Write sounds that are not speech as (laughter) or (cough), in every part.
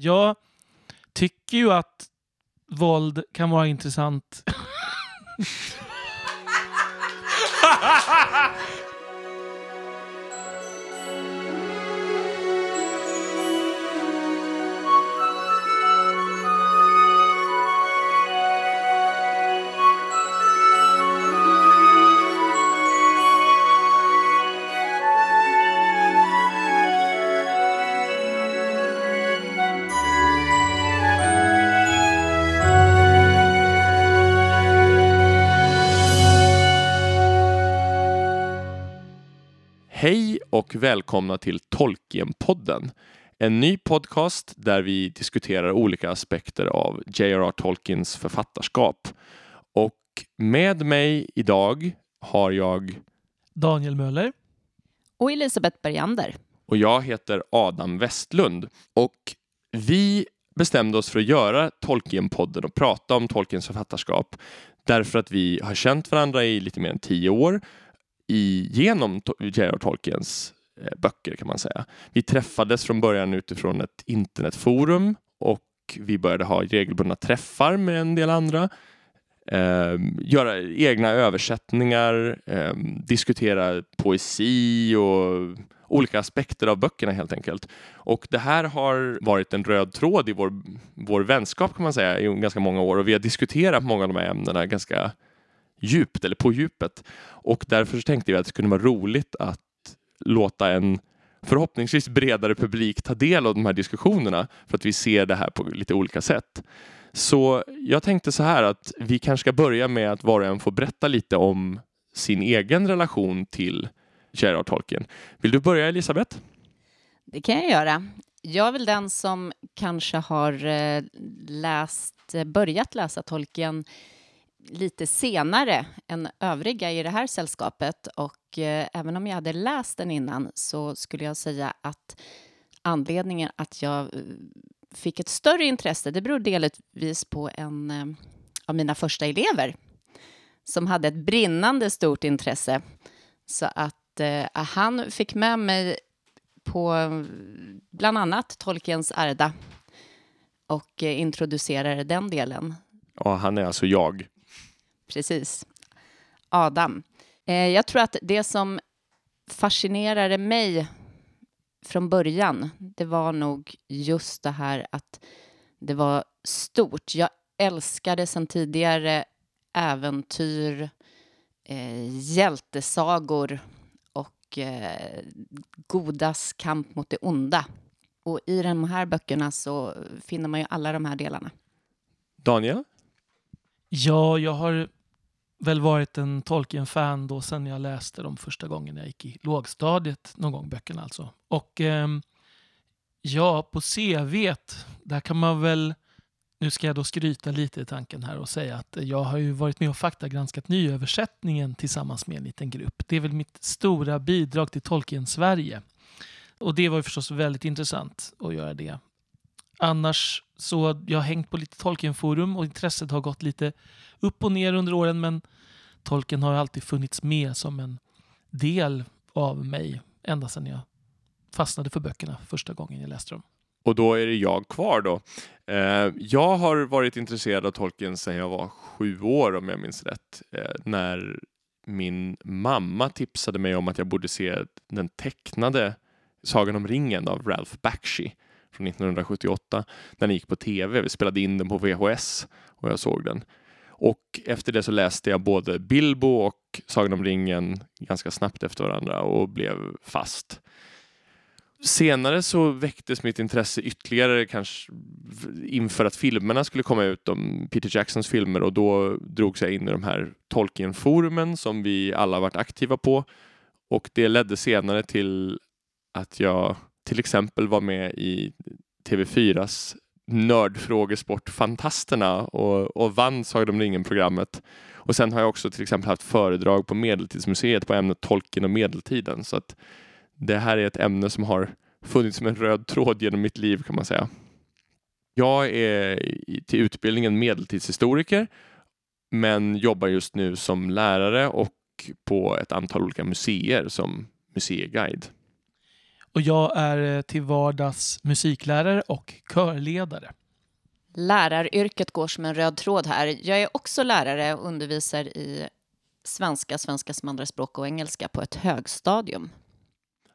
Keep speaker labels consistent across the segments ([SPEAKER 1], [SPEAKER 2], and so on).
[SPEAKER 1] Jag tycker ju att våld kan vara intressant. (laughs)
[SPEAKER 2] Hej och välkomna till Tolkien-podden. En ny podcast där vi diskuterar olika aspekter av J.R.R. Tolkiens författarskap. Och med mig idag har jag
[SPEAKER 1] Daniel Möller.
[SPEAKER 3] Och Elisabeth Bergander.
[SPEAKER 2] och jag heter Adam Westlund. Och vi bestämde oss för att göra Tolkien-podden och prata om Tolkiens författarskap därför att vi har känt varandra i lite mer än tio år i, genom To- J.R.R. Tolkiens eh, böcker kan man säga. Vi träffades från början utifrån ett internetforum och vi började ha regelbundna träffar med en del andra. Eh, göra egna översättningar, eh, diskutera poesi och olika aspekter av böckerna helt enkelt. Och det här har varit en röd tråd i vår, vår vänskap kan man säga i ganska många år och vi har diskuterat många av de här ämnena ganska djupt eller på djupet. Och därför så tänkte vi att det kunde vara roligt att låta en förhoppningsvis bredare publik ta del av de här diskussionerna för att vi ser det här på lite olika sätt. Så jag tänkte så här att vi kanske ska börja med att var och en får berätta lite om sin egen relation till J.R.R. Tolkien. Vill du börja Elisabeth?
[SPEAKER 3] Det kan jag göra. Jag är väl den som kanske har eh, läst, eh, börjat läsa Tolkien lite senare än övriga i det här sällskapet. Och eh, även om jag hade läst den innan så skulle jag säga att anledningen att jag eh, fick ett större intresse, det beror delvis på en eh, av mina första elever som hade ett brinnande stort intresse. Så att eh, han fick med mig på bland annat Tolkiens Arda och eh, introducerade den delen.
[SPEAKER 2] Ja, han är alltså jag.
[SPEAKER 3] Precis. Adam. Eh, jag tror att det som fascinerade mig från början, det var nog just det här att det var stort. Jag älskade sedan tidigare äventyr, eh, hjältesagor och eh, godas kamp mot det onda. Och i de här böckerna så finner man ju alla de här delarna.
[SPEAKER 2] Daniel?
[SPEAKER 1] Ja, jag har väl varit en Tolkien-fan då sen jag läste dem första gången jag gick i lågstadiet, någon gång böckerna alltså. Och eh, ja, på CV, där kan man väl, nu ska jag då skryta lite i tanken här och säga att jag har ju varit med och faktagranskat nyöversättningen tillsammans med en liten grupp. Det är väl mitt stora bidrag till Tolkien-Sverige. Och det var ju förstås väldigt intressant att göra det. Annars så jag har hängt på lite Tolkienforum och intresset har gått lite upp och ner under åren men Tolkien har alltid funnits med som en del av mig ända sedan jag fastnade för böckerna första gången jag läste dem.
[SPEAKER 2] Och då är det jag kvar då. Eh, jag har varit intresserad av Tolkien sedan jag var sju år om jag minns rätt. Eh, när min mamma tipsade mig om att jag borde se den tecknade Sagan om ringen av Ralph Bakshi från 1978. När den gick på tv. Vi spelade in den på VHS och jag såg den. Och efter det så läste jag både Bilbo och Sagan om ringen ganska snabbt efter varandra och blev fast. Senare så väcktes mitt intresse ytterligare kanske inför att filmerna skulle komma ut om Peter Jacksons filmer och då drogs jag in i de här Tolkien-forumen som vi alla varit aktiva på. Och det ledde senare till att jag till exempel var med i TV4s nördfrågesport Fantasterna och, och vann Sagan om ringen-programmet. Och sen har jag också till exempel haft föredrag på Medeltidsmuseet på ämnet Tolkien och medeltiden. Så att det här är ett ämne som har funnits som en röd tråd genom mitt liv kan man säga. Jag är till utbildningen medeltidshistoriker men jobbar just nu som lärare och på ett antal olika museer som museiguide
[SPEAKER 1] och jag är eh, till vardags musiklärare och körledare.
[SPEAKER 3] Läraryrket går som en röd tråd här. Jag är också lärare och undervisar i svenska, svenska som andraspråk och engelska på ett högstadium.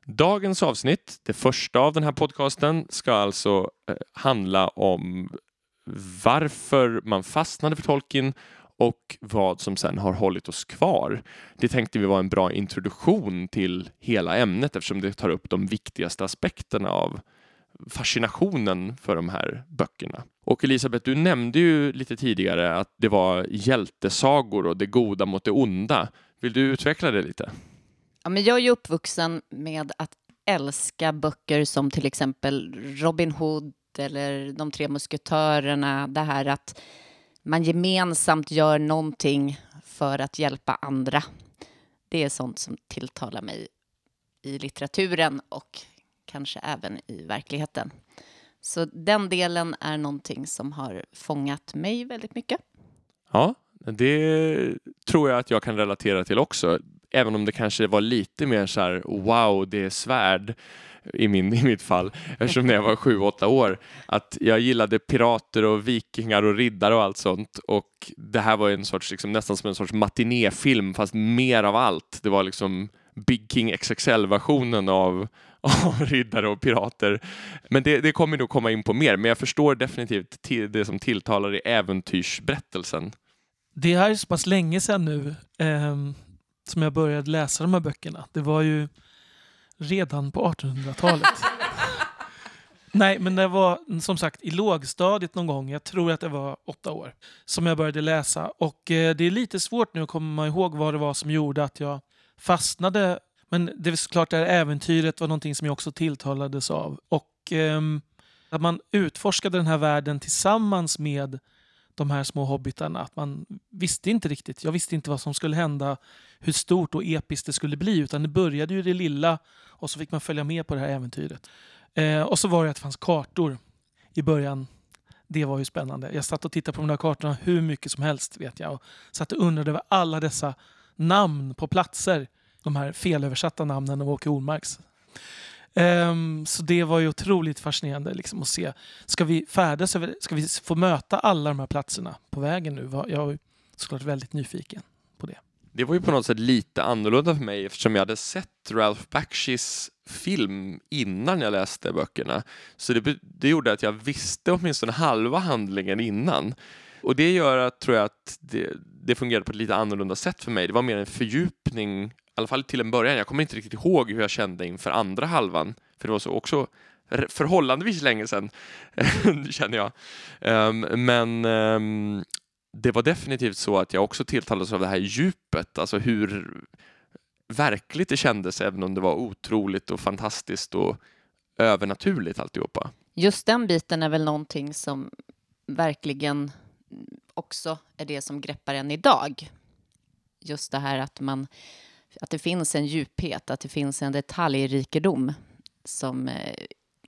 [SPEAKER 2] Dagens avsnitt, det första av den här podcasten, ska alltså eh, handla om varför man fastnade för Tolkien och vad som sen har hållit oss kvar. Det tänkte vi var en bra introduktion till hela ämnet eftersom det tar upp de viktigaste aspekterna av fascinationen för de här böckerna. Och Elisabeth, du nämnde ju lite tidigare att det var hjältesagor och det goda mot det onda. Vill du utveckla det lite?
[SPEAKER 3] Ja, men jag är ju uppvuxen med att älska böcker som till exempel Robin Hood eller De tre musketörerna. Det här att man gemensamt gör någonting för att hjälpa andra. Det är sånt som tilltalar mig i litteraturen och kanske även i verkligheten. Så den delen är någonting som har fångat mig väldigt mycket.
[SPEAKER 2] Ja, det tror jag att jag kan relatera till också. Även om det kanske var lite mer så här wow, det är svärd i, min, i mitt fall, eftersom när jag var sju, åtta år, att jag gillade pirater och vikingar och riddare och allt sånt och det här var en sorts, liksom, nästan som en sorts matinéfilm fast mer av allt. Det var liksom Big King XXL-versionen av, (laughs) av riddare och pirater. Men det, det kommer nog komma in på mer, men jag förstår definitivt till, det som tilltalar i äventyrsberättelsen.
[SPEAKER 1] Det här är så pass länge sedan nu eh, som jag började läsa de här böckerna. Det var ju redan på 1800-talet. (laughs) Nej, men det var som sagt i lågstadiet någon gång, jag tror att det var åtta år, som jag började läsa. Och eh, det är lite svårt nu att komma ihåg vad det var som gjorde att jag fastnade. Men det är såklart det här äventyret var någonting som jag också tilltalades av. Och eh, att man utforskade den här världen tillsammans med de här små hobbitarna. Att man visste inte riktigt. Jag visste inte vad som skulle hända, hur stort och episkt det skulle bli. Utan det började ju det lilla och så fick man följa med på det här äventyret. Eh, och så var det att det fanns kartor i början. Det var ju spännande. Jag satt och tittade på de där kartorna hur mycket som helst vet jag. Och satt och undrade över alla dessa namn på platser. De här felöversatta namnen av Åke Ormarks. Um, så det var ju otroligt fascinerande liksom, att se. Ska vi färdas över, ska vi få möta alla de här platserna på vägen nu? Jag är såklart väldigt nyfiken på det.
[SPEAKER 2] Det var ju på något sätt lite annorlunda för mig eftersom jag hade sett Ralph Bakshis film innan jag läste böckerna. Så det, det gjorde att jag visste åtminstone halva handlingen innan. Och det gör att, tror jag, att det, det fungerade på ett lite annorlunda sätt för mig. Det var mer en fördjupning, i alla fall till en början. Jag kommer inte riktigt ihåg hur jag kände inför andra halvan, för det var så också förhållandevis länge sedan, (laughs) känner jag. Um, men um, det var definitivt så att jag också tilltalades av det här djupet, alltså hur verkligt det kändes, även om det var otroligt och fantastiskt och övernaturligt alltihopa.
[SPEAKER 3] Just den biten är väl någonting som verkligen också är det som greppar en idag. Just det här att, man, att det finns en djuphet, att det finns en detaljrikedom som eh,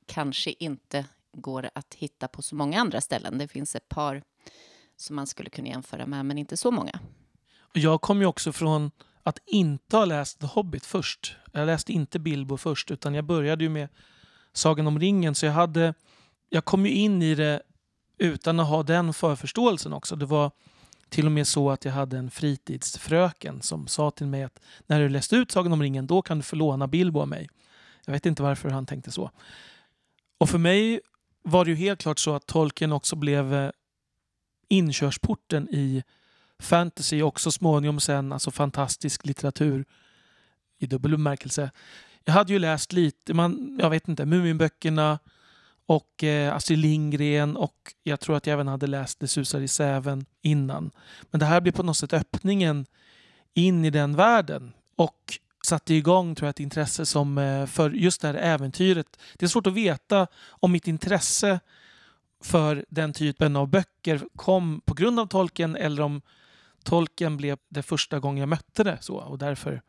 [SPEAKER 3] kanske inte går att hitta på så många andra ställen. Det finns ett par som man skulle kunna jämföra med, men inte så många.
[SPEAKER 1] Jag kom ju också från att inte ha läst The Hobbit först. Jag läste inte Bilbo först, utan jag började ju med Sagan om ringen. Så jag, hade, jag kom ju in i det utan att ha den förförståelsen också. Det var till och med så att jag hade en fritidsfröken som sa till mig att när du läst ut Sagan om ringen, då kan du få låna Bilbo av mig. Jag vet inte varför han tänkte så. Och för mig var det ju helt klart så att Tolkien också blev eh, inkörsporten i fantasy och så småningom sen alltså fantastisk litteratur i dubbel bemärkelse. Jag hade ju läst lite, man, jag vet inte, Muminböckerna och eh, Astrid Lindgren och jag tror att jag även hade läst Det susar i säven innan. Men det här blev på något sätt öppningen in i den världen och satte igång tror jag, ett intresse som, eh, för just det här äventyret. Det är svårt att veta om mitt intresse för den typen av böcker kom på grund av tolken eller om tolken blev det första gången jag mötte det så och därför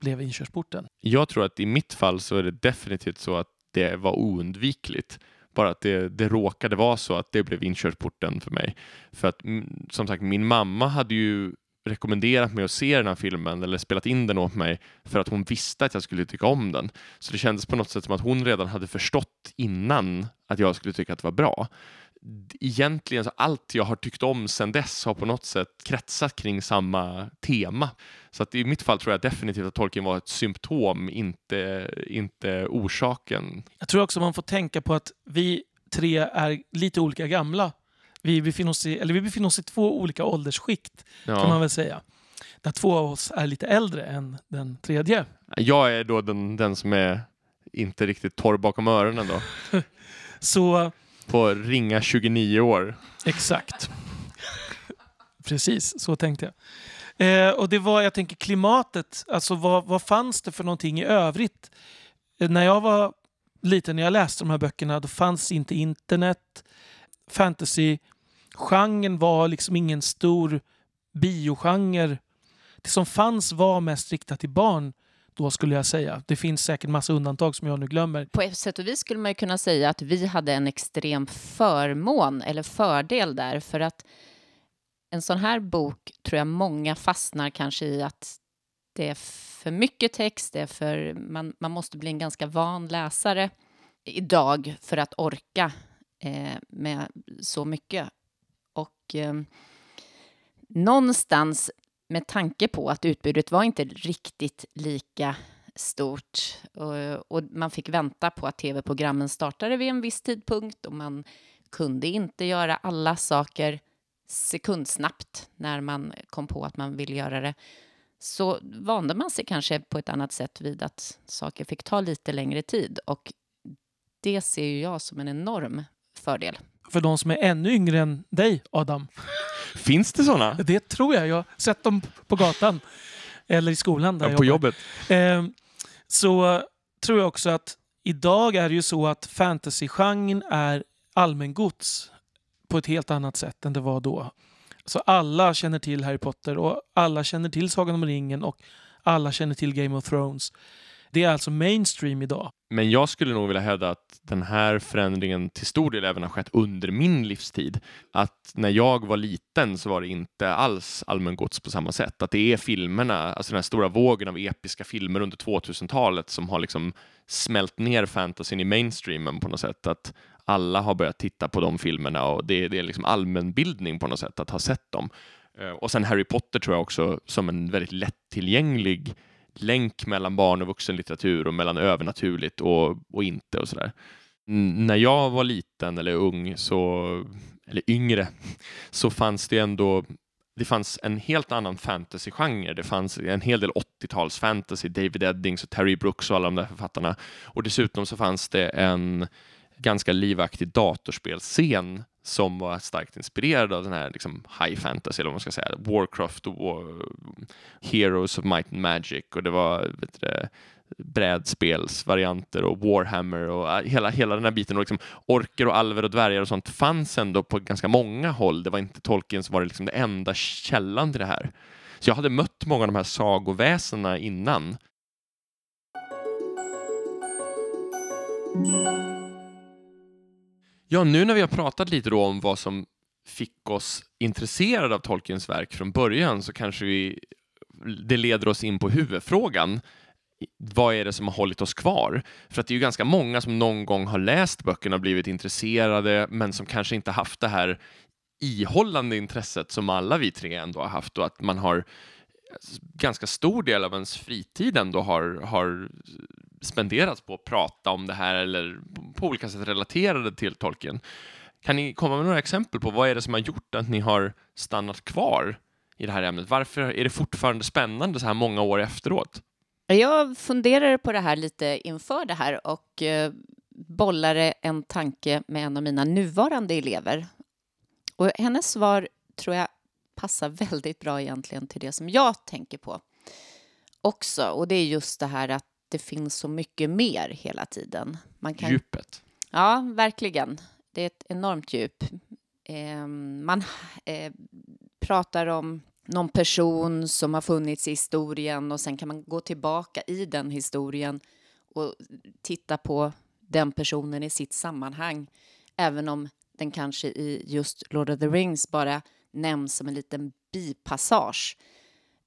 [SPEAKER 1] blev inkörsporten.
[SPEAKER 2] Jag tror att i mitt fall så är det definitivt så att det var oundvikligt. Bara att det, det råkade vara så att det blev inkörsporten för mig. För att mm, som sagt, min mamma hade ju rekommenderat mig att se den här filmen eller spelat in den åt mig för att hon visste att jag skulle tycka om den. Så det kändes på något sätt som att hon redan hade förstått innan att jag skulle tycka att det var bra. Egentligen så allt jag har tyckt om sedan dess har på något sätt kretsat kring samma tema. Så att i mitt fall tror jag definitivt att Tolkien var ett symptom, inte, inte orsaken.
[SPEAKER 1] Jag tror också man får tänka på att vi tre är lite olika gamla. Vi befinner oss i, eller vi befinner oss i två olika åldersskikt
[SPEAKER 2] Ja.
[SPEAKER 1] kan man väl säga. Där två av oss är lite äldre än den tredje.
[SPEAKER 2] Jag är då den, den som är inte riktigt torr bakom öronen då. (laughs)
[SPEAKER 1] Så
[SPEAKER 2] på ringa 29 år.
[SPEAKER 1] exakt. Precis, så tänkte jag. Eh, och det var, jag tänker klimatet, alltså vad, vad fanns det för någonting i övrigt? Eh, när jag var liten, när jag läste de här böckerna, då fanns inte internet. Fantasy-genren var liksom ingen stor biogenre. Det som fanns var mest riktat till barn då skulle jag säga. Det finns säkert massa undantag som jag nu glömmer.
[SPEAKER 3] På ett sätt och vis skulle man ju kunna säga att vi hade en extrem förmån eller fördel där för att en sån här bok tror jag många fastnar kanske i att det är för mycket text, det är för, man, man måste bli en ganska van läsare idag för att orka eh, med så mycket. Och eh, någonstans med tanke på att utbudet var inte riktigt lika stort och, och man fick vänta på att tv-programmen startade vid en viss tidpunkt och man kunde inte göra alla saker sekundsnabbt när man kom på att man ville göra det så vande man sig kanske på ett annat sätt vid att saker fick ta lite längre tid och det ser ju jag som en enorm fördel.
[SPEAKER 1] För de som är ännu yngre än dig, Adam.
[SPEAKER 2] Finns det sådana?
[SPEAKER 1] Det tror jag. Jag har sett dem på gatan. Eller i skolan där
[SPEAKER 2] Ja, på
[SPEAKER 1] jobbar.
[SPEAKER 2] jobbet?
[SPEAKER 1] Eh, så tror jag också att idag är det ju så att fantasygenren är allmängods på ett helt annat sätt än det var då. Så alla känner till Harry Potter och alla känner till Sagan om ringen och alla känner till Game of Thrones. Det är alltså mainstream idag.
[SPEAKER 2] Men jag skulle nog vilja hävda att den här förändringen till stor del även har skett under min livstid. Att när jag var liten så var det inte alls allmängods på samma sätt. Att det är filmerna, alltså den här stora vågen av episka filmer under 2000-talet som har liksom smält ner fantasyn i mainstreamen på något sätt. Att alla har börjat titta på de filmerna och det, det är liksom allmänbildning på något sätt att ha sett dem. Eh, och sen Harry Potter tror jag också som en väldigt lättillgänglig länk mellan barn och vuxenlitteratur och mellan övernaturligt och, och inte och sådär. När jag var liten eller ung, så, eller yngre, (laughs) så fanns det ändå det fanns en helt annan fantasygenre. Det fanns en hel del 80-tals fantasy, David Eddings och Terry Brooks och alla de där författarna. Och dessutom så fanns det en ganska livaktig datorspelscen som var starkt inspirerad av den här liksom, high fantasy, eller vad man ska säga, Warcraft och War, Heroes of Might and Magic och det var vet du, brädspelsvarianter och Warhammer och äh, hela, hela den här biten. Och liksom, orker och alver och dvärgar och sånt fanns ändå på ganska många håll. Det var inte Tolkien som var liksom den enda källan till det här. Så jag hade mött många av de här sagoväsena innan. Ja, nu när vi har pratat lite då om vad som fick oss intresserade av Tolkiens verk från början så kanske vi, det leder oss in på huvudfrågan. Vad är det som har hållit oss kvar? För att det är ju ganska många som någon gång har läst böckerna och blivit intresserade men som kanske inte haft det här ihållande intresset som alla vi tre ändå har haft och att man har alltså, ganska stor del av ens fritid ändå har, har spenderats på att prata om det här eller på olika sätt relaterade till Tolkien. Kan ni komma med några exempel på vad är det som har gjort att ni har stannat kvar i det här ämnet? Varför är det fortfarande spännande så här många år efteråt?
[SPEAKER 3] Jag funderade på det här lite inför det här och eh, bollade en tanke med en av mina nuvarande elever. Och hennes svar tror jag passar väldigt bra egentligen till det som jag tänker på också. Och det är just det här att det finns så mycket mer hela tiden. Man kan
[SPEAKER 2] Djupet.
[SPEAKER 3] Ja, verkligen. Det är ett enormt djup. Eh, man eh, pratar om någon person som har funnits i historien och sen kan man gå tillbaka i den historien och titta på den personen i sitt sammanhang. Även om den kanske i just Lord of the Rings bara nämns som en liten bipassage.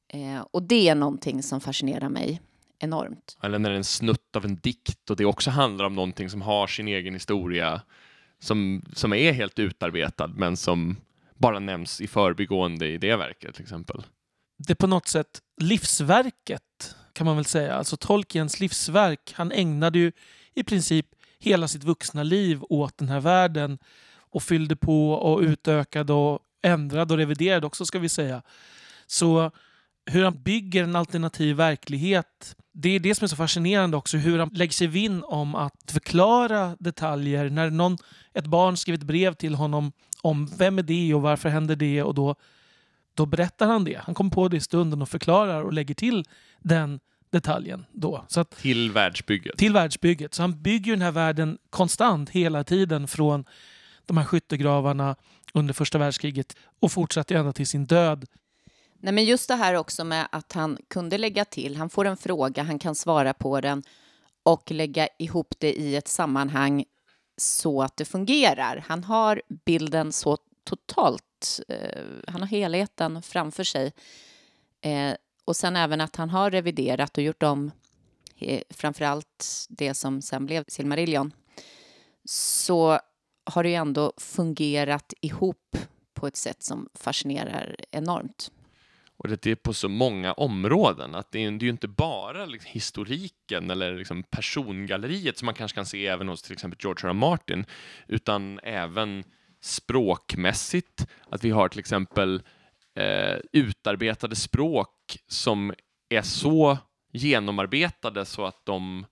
[SPEAKER 3] Eh, och det är någonting som fascinerar mig enormt.
[SPEAKER 2] Eller när det är en snutt av en dikt och det också handlar om någonting som har sin egen historia som, som är helt utarbetad men som bara nämns i förbigående i det verket till exempel.
[SPEAKER 1] Det är på något sätt livsverket kan man väl säga. Alltså Tolkiens livsverk. Han ägnade ju i princip hela sitt vuxna liv åt den här världen och fyllde på och utökade och ändrade och reviderade också ska vi säga. Så hur han bygger en alternativ verklighet det är det som är så fascinerande också, hur han lägger sig vinn om att förklara detaljer. När någon, ett barn skriver ett brev till honom om vem är det och varför händer det och då, då berättar han det. Han kommer på det i stunden och förklarar och lägger till den detaljen då. Så att,
[SPEAKER 2] till världsbygget.
[SPEAKER 1] Till världsbygget. Så han bygger den här världen konstant hela tiden från de här skyttegravarna under första världskriget och fortsatte ända till sin död
[SPEAKER 3] Nej, men just det här också med att han kunde lägga till, han får en fråga, han kan svara på den och lägga ihop det i ett sammanhang så att det fungerar. Han har bilden så totalt, eh, han har helheten framför sig. Eh, och sen även att han har reviderat och gjort om eh, framför allt det som sen blev Silmarillion. Så har det ju ändå fungerat ihop på ett sätt som fascinerar enormt.
[SPEAKER 2] Och det är på så många områden. Att det är, det är ju inte bara liksom historiken eller liksom persongalleriet som man kanske kan se även hos till exempel George R. R. Martin, utan även språkmässigt. Att vi har till exempel eh, utarbetade språk som är så genomarbetade så att de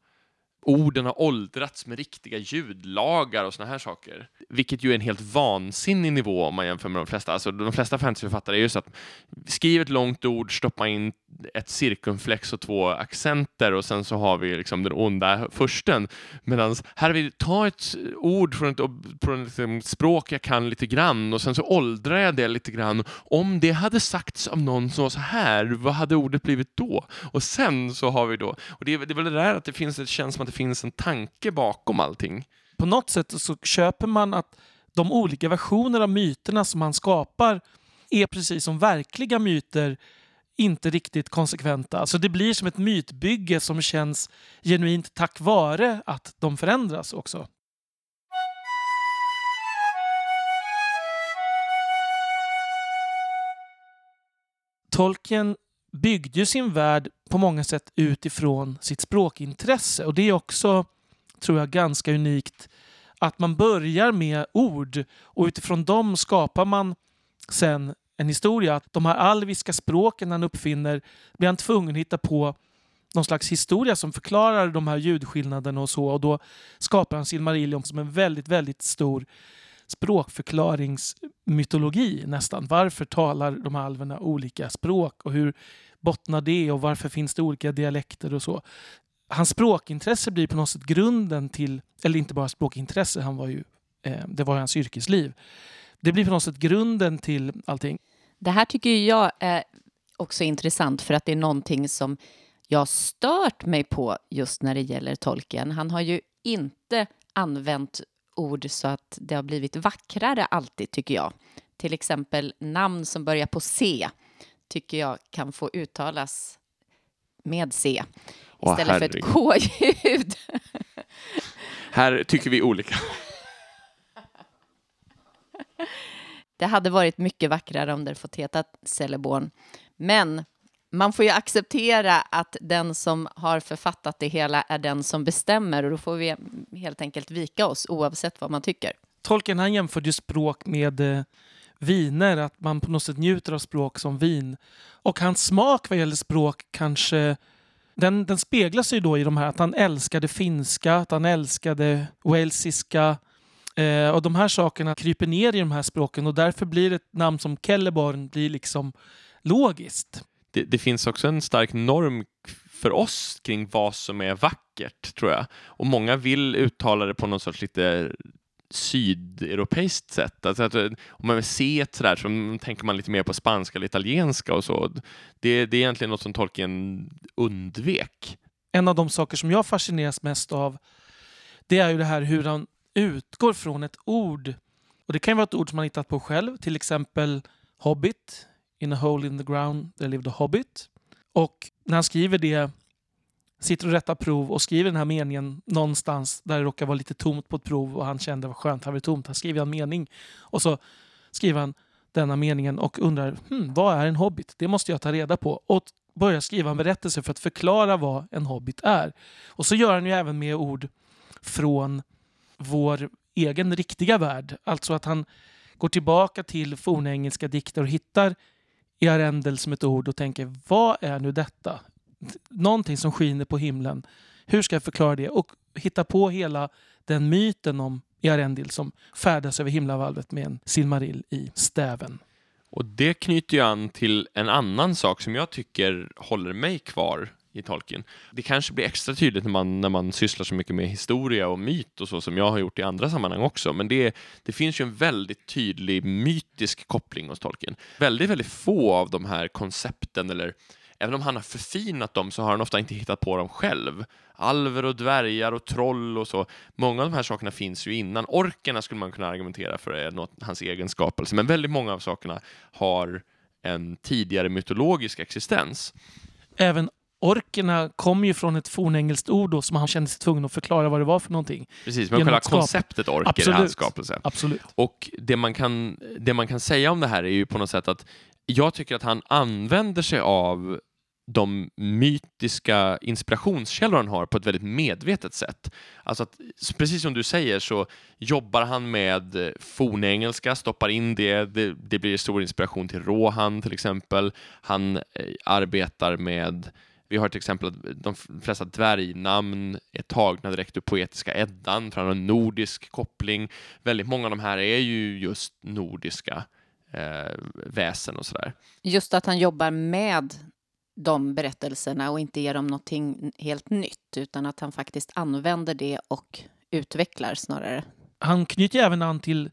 [SPEAKER 2] orden har åldrats med riktiga ljudlagar och såna här saker. Vilket ju är en helt vansinnig nivå om man jämför med de flesta. Alltså, de flesta fantasyförfattare är ju så att skriv ett långt ord, stoppa in ett cirkumflex och två accenter och sen så har vi liksom den onda försten. Medan här vi, ta ett ord från ett, från ett liksom, språk jag kan lite grann och sen så åldrar jag det lite grann. Om det hade sagts av någon som var så här, vad hade ordet blivit då? Och sen så har vi då, och det är, det är väl det där att det finns, det känns som att det finns en tanke bakom allting.
[SPEAKER 1] På något sätt så köper man att de olika versioner av myterna som man skapar är precis som verkliga myter inte riktigt konsekventa. Alltså det blir som ett mytbygge som känns genuint tack vare att de förändras också. Tolkien byggde ju sin värld på många sätt utifrån sitt språkintresse och det är också, tror jag, ganska unikt att man börjar med ord och utifrån dem skapar man sen en historia. Att de här alviska språken han uppfinner blir han tvungen att hitta på någon slags historia som förklarar de här ljudskillnaderna och så. Och då skapar han Silmarillion som en väldigt, väldigt stor språkförklaringsmytologi nästan. Varför talar de här alverna olika språk och hur bottnar det och varför finns det olika dialekter och så. Hans språkintresse blir på något sätt grunden till, eller inte bara språkintresse, han var ju, eh, det var hans yrkesliv. Det blir på något sätt grunden till allting.
[SPEAKER 3] Det här tycker jag är också intressant för att det är någonting som jag stört mig på just när det gäller tolken. Han har ju inte använt ord så att det har blivit vackrare alltid, tycker jag. Till exempel namn som börjar på C tycker jag kan få uttalas med C istället för ett K-ljud.
[SPEAKER 2] Här tycker vi olika. (laughs)
[SPEAKER 3] Det hade varit mycket vackrare om det fått heta Celleborn. Men man får ju acceptera att den som har författat det hela är den som bestämmer och då får vi helt enkelt vika oss oavsett vad man tycker.
[SPEAKER 1] Tolkien han jämförde språk med eh, viner, att man på något sätt njuter av språk som vin. Och hans smak vad gäller språk kanske den, den speglas ju då i de här att han älskade finska, att han älskade walesiska, Eh, och de här sakerna kryper ner i de här språken och därför blir ett namn som Kelleborn blir liksom logiskt.
[SPEAKER 2] Det, det, finns också en stark norm för oss kring vad som är vackert, tror jag. Och många vill uttala det på något sorts lite sydeuropeiskt sätt. Alltså att, om man vill se ett sådär så tänker man lite mer på spanska eller italienska och så. Det, det är egentligen något som Tolkien undvek.
[SPEAKER 1] En av de saker som jag fascineras mest av det är ju det här hur han utgår från ett ord. Och Det kan vara ett ord som man hittat på själv, till exempel Hobbit In a hole in the ground there lived a hobbit. Och när han skriver det, sitter och rättar prov och skriver den här meningen någonstans där det råkar vara lite tomt på ett prov och han kände vad skönt, här var tomt. Han skriver en mening och så skriver han denna meningen och undrar hmm, vad är en hobbit? Det måste jag ta reda på. Och börjar skriva en berättelse för att förklara vad en hobbit är. Och så gör han ju även med ord från vår egen riktiga värld. Alltså att han går tillbaka till fornengelska dikter och hittar i arendel som ett ord och tänker vad är nu detta? Någonting som skiner på himlen. Hur ska jag förklara det? Och hitta på hela den myten om Earendil som färdas över himlavalvet med en silmarill i stäven.
[SPEAKER 2] Och det knyter ju an till en annan sak som jag tycker håller mig kvar i Tolkien. Det kanske blir extra tydligt när man, när man sysslar så mycket med historia och myt och så som jag har gjort i andra sammanhang också. Men det, det finns ju en väldigt tydlig mytisk koppling hos Tolkien. Väldigt, väldigt få av de här koncepten eller Även om han har förfinat dem så har han ofta inte hittat på dem själv. Alver och dvärgar och troll och så. Många av de här sakerna finns ju innan. Orkerna skulle man kunna argumentera för är något, hans egen skapelse, men väldigt många av sakerna har en tidigare mytologisk existens.
[SPEAKER 1] Även orkerna kommer ju från ett fornengelskt ord då, som han kände sig tvungen att förklara vad det var för någonting.
[SPEAKER 2] Precis, men själva konceptet orker Absolut. är hans skapelse.
[SPEAKER 1] Absolut.
[SPEAKER 2] Och det man, kan, det man kan säga om det här är ju på något sätt att jag tycker att han använder sig av de mytiska inspirationskällor han har på ett väldigt medvetet sätt. Alltså att, precis som du säger så jobbar han med fornengelska, stoppar in det, det, det blir stor inspiration till Rohan till exempel. Han eh, arbetar med vi har till exempel att de flesta dvärgnamn är tagna direkt ur poetiska Eddan, för han har en nordisk koppling. Väldigt många av de här är ju just nordiska eh, väsen och sådär.
[SPEAKER 3] Just att han jobbar med de berättelserna och inte ger dem någonting helt nytt utan att han faktiskt använder det och utvecklar snarare.
[SPEAKER 1] Han knyter även an till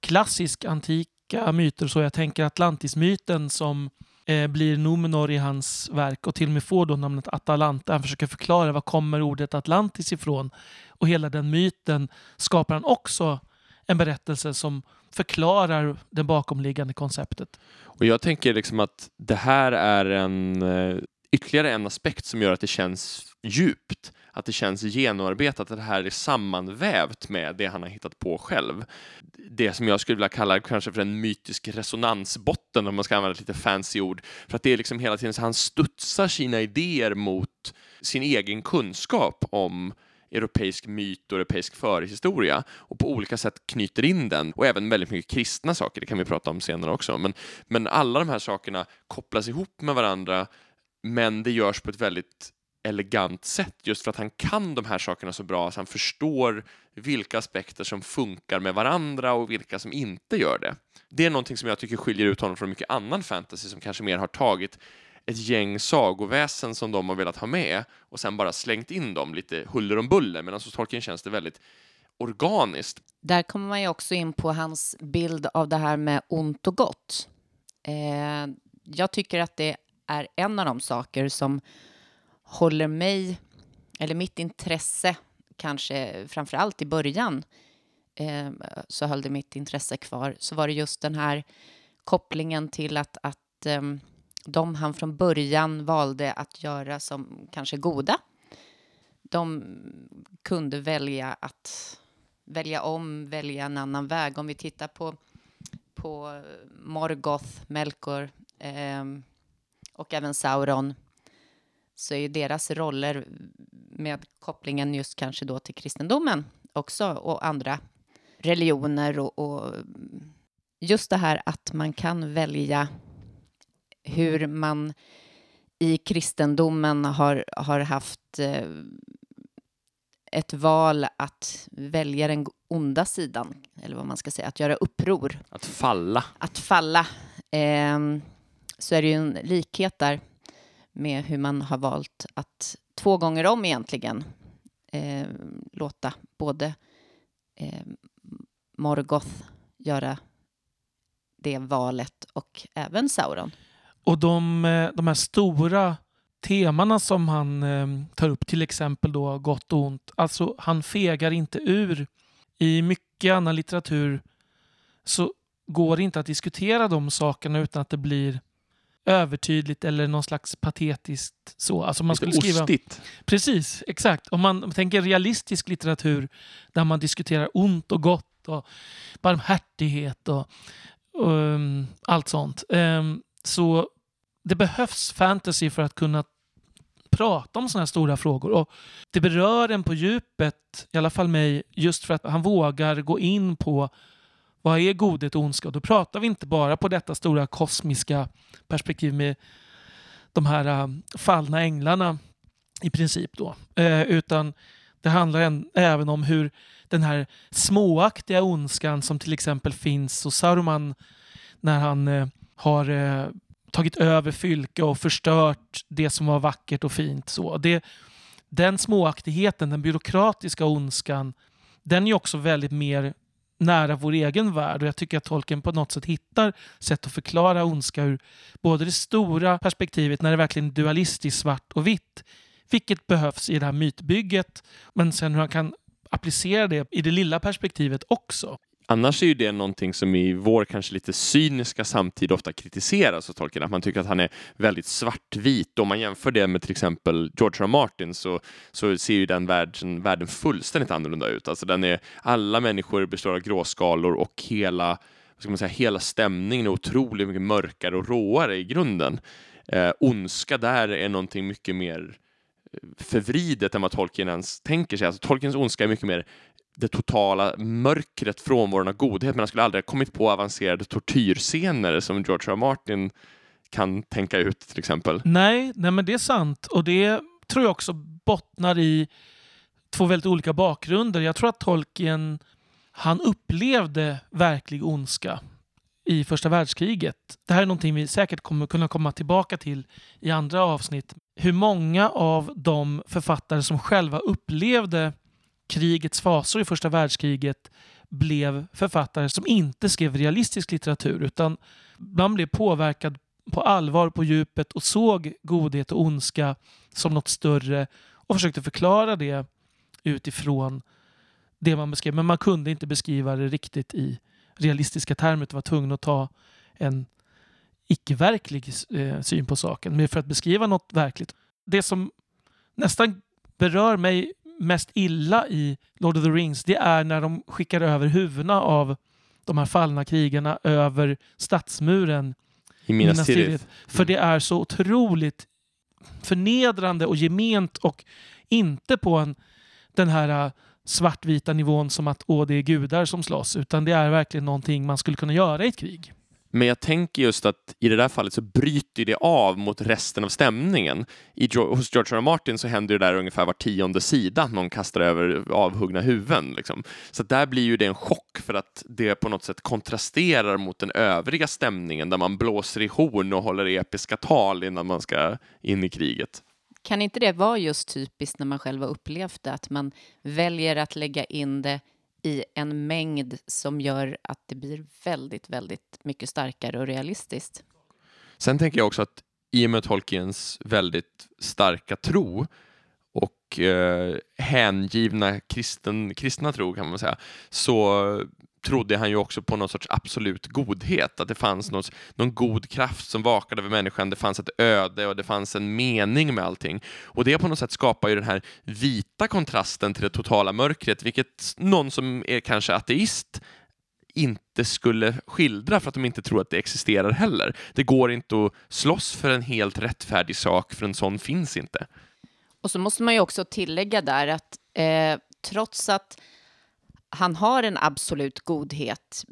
[SPEAKER 1] klassisk antika myter så jag tänker Atlantismyten som eh, blir Nomenor i hans verk och till och med får då namnet Atalanta. Han försöker förklara var kommer ordet Atlantis ifrån och hela den myten skapar han också en berättelse som förklarar det bakomliggande konceptet.
[SPEAKER 2] Och jag tänker liksom att det här är en eh, ytterligare en aspekt som gör att det känns djupt, att det känns genomarbetat, att det här är sammanvävt med det han har hittat på själv. Det som jag skulle vilja kalla kanske för en mytisk resonansbotten, om man ska använda ett lite fancy ord, för att det är liksom hela tiden så han studsar sina idéer mot sin egen kunskap om europeisk myt och europeisk förhistoria och på olika sätt knyter in den och även väldigt mycket kristna saker, det kan vi prata om senare också. Men, men alla de här sakerna kopplas ihop med varandra men det görs på ett väldigt elegant sätt just för att han kan de här sakerna så bra så han förstår vilka aspekter som funkar med varandra och vilka som inte gör det. Det är någonting som jag tycker skiljer ut honom från mycket annan fantasy som kanske mer har tagit ett gäng sagoväsen som de har velat ha med och sen bara slängt in dem lite huller om buller medan hos Tolkien känns det väldigt organiskt.
[SPEAKER 3] Där kommer man ju också in på hans bild av det här med ont och gott. Eh, jag tycker att det är en av de saker som håller mig, eller mitt intresse, kanske framför allt i början, eh, så höll det mitt intresse kvar, så var det just den här kopplingen till att, att eh, de han från början valde att göra som kanske goda, de kunde välja att välja om, välja en annan väg. Om vi tittar på, på Morgoth, Melkor eh, och även Sauron så är ju deras roller med kopplingen just kanske då till kristendomen också och andra religioner och, och just det här att man kan välja hur man i kristendomen har, har haft eh, ett val att välja den onda sidan, eller vad man ska säga, att göra uppror.
[SPEAKER 2] Att falla.
[SPEAKER 3] Att falla. Eh, så är det ju en likhet där med hur man har valt att två gånger om egentligen eh, låta både eh, Morgoth göra det valet och även Sauron.
[SPEAKER 1] Och de, eh, de här stora temana som han eh, tar upp, till exempel då gott och ont, alltså han fegar inte ur. I mycket annan litteratur så går det inte att diskutera de sakerna utan att det blir övertydligt eller någon slags patetiskt så. Alltså man
[SPEAKER 2] Lite
[SPEAKER 1] skulle skriva...
[SPEAKER 2] ostigt.
[SPEAKER 1] Precis, exakt. Om man tänker realistisk litteratur där man diskuterar ont och gott och barmhärtighet och, och um, allt sånt. Um, så det behövs fantasy för att kunna prata om sådana här stora frågor. Och det berör en på djupet, i alla fall mig, just för att han vågar gå in på vad är godhet och ondska? Då pratar vi inte bara på detta stora kosmiska perspektiv med de här äh, fallna änglarna i princip då. Eh, utan det handlar en, även om hur den här småaktiga ondskan som till exempel finns hos Saruman när han eh, har eh, tagit över Fylke och förstört det som var vackert och fint. Så det, den småaktigheten, den byråkratiska ondskan, den är också väldigt mer nära vår egen värld och jag tycker att Tolkien på något sätt hittar sätt att förklara ondska ur både det stora perspektivet när det verkligen är dualistiskt svart och vitt, vilket behövs i det här mytbygget, men sen hur han kan applicera det i det lilla perspektivet också.
[SPEAKER 2] Annars är ju det någonting som i vår kanske lite cyniska samtid ofta kritiseras av Tolkien, att man tycker att han är väldigt svartvit. Om man jämför det med till exempel George R. R. Martin så, så ser ju den världen, världen fullständigt annorlunda ut. Alltså den är, alla människor består av gråskalor och hela, vad ska man säga, hela stämningen är otroligt mycket mörkare och råare i grunden. Eh, ondska där är någonting mycket mer eh, förvridet än vad Tolkien ens tänker sig. Alltså, Tolkiens ondska är mycket mer det totala mörkret, frånvaron av godhet, men han skulle aldrig ha kommit på avancerade tortyrscener som George R. R. Martin kan tänka ut till exempel.
[SPEAKER 1] Nej, nej men det är sant. Och det tror jag också bottnar i två väldigt olika bakgrunder. Jag tror att Tolkien, han upplevde verklig ondska i första världskriget. Det här är någonting vi säkert kommer kunna komma tillbaka till i andra avsnitt. Hur många av de författare som själva upplevde krigets fasor i första världskriget blev författare som inte skrev realistisk litteratur utan man blev påverkad på allvar, på djupet och såg godhet och ondska som något större och försökte förklara det utifrån det man beskrev. Men man kunde inte beskriva det riktigt i realistiska termer utan var tvungen att ta en icke-verklig eh, syn på saken. Men för att beskriva något verkligt. Det som nästan berör mig mest illa i Lord of the Rings det är när de skickar över huvudena av de här fallna krigarna över stadsmuren
[SPEAKER 2] I Minas Tirith.
[SPEAKER 1] För det är så otroligt förnedrande och gement och inte på en, den här äh, svartvita nivån som att åh, det är gudar som slåss, utan det är verkligen någonting man skulle kunna göra i ett krig.
[SPEAKER 2] Men jag tänker just att i det där fallet så bryter det av mot resten av stämningen. I, hos George R. R. Martin så händer det där ungefär var tionde sida, någon kastar över avhuggna huvuden. Liksom. Så där blir ju det en chock för att det på något sätt kontrasterar mot den övriga stämningen där man blåser i horn och håller episka tal innan man ska in i kriget.
[SPEAKER 3] Kan inte det vara just typiskt när man själv har upplevt det, att man väljer att lägga in det i en mängd som gör att det blir väldigt, väldigt mycket starkare och realistiskt.
[SPEAKER 2] Sen tänker jag också att i och med Tolkiens väldigt starka tro och eh, hängivna kristen, kristna tro kan man säga, så trodde han ju också på någon sorts absolut godhet, att det fanns någon, någon god kraft som vakade över människan, det fanns ett öde och det fanns en mening med allting. Och det på något sätt skapar ju den här vita kontrasten till det totala mörkret, vilket någon som är kanske ateist inte skulle skildra för att de inte tror att det existerar heller. Det går inte att slåss för en helt rättfärdig sak, för en sån finns inte.
[SPEAKER 3] Och så måste man ju också tillägga där att eh, trots att han har en absolut godhet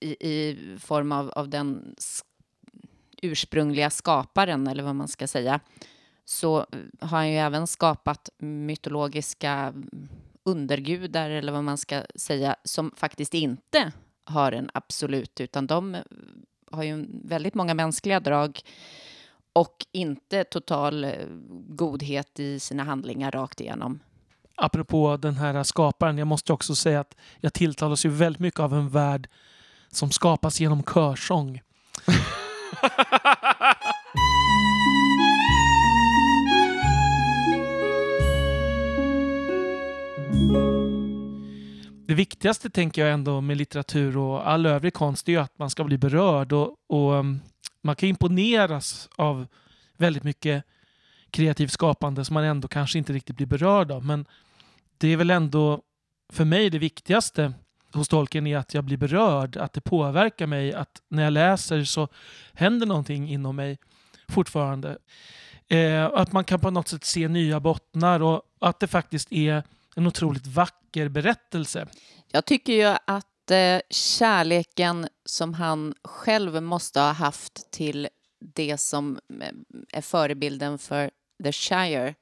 [SPEAKER 3] i, i form av, av den ursprungliga skaparen, eller vad man ska säga, så har han ju även skapat mytologiska undergudar, eller vad man ska säga, som faktiskt inte har en absolut, utan de eh, har ju väldigt många mänskliga drag och inte total eh, godhet i sina handlingar rakt igenom
[SPEAKER 1] apropå den här skaparen, jag måste också säga att jag tilltalas ju väldigt mycket av en värld som skapas genom körsång. (laughs) Det viktigaste tänker jag ändå med litteratur och all övrig konst är ju att man ska bli berörd och, och mm, man kan imponeras av väldigt mycket kreativt skapande som man ändå kanske inte riktigt blir berörd av. Men det är väl ändå för mig det viktigaste hos tolken är att jag blir berörd, att det påverkar mig, att när jag läser så händer någonting inom mig fortfarande. Eh, att man kan på något sätt se nya bottnar och att det faktiskt är en otroligt vacker berättelse.
[SPEAKER 3] Jag tycker ju att eh, kärleken som han själv måste ha haft till det som eh, är förebilden för The Shire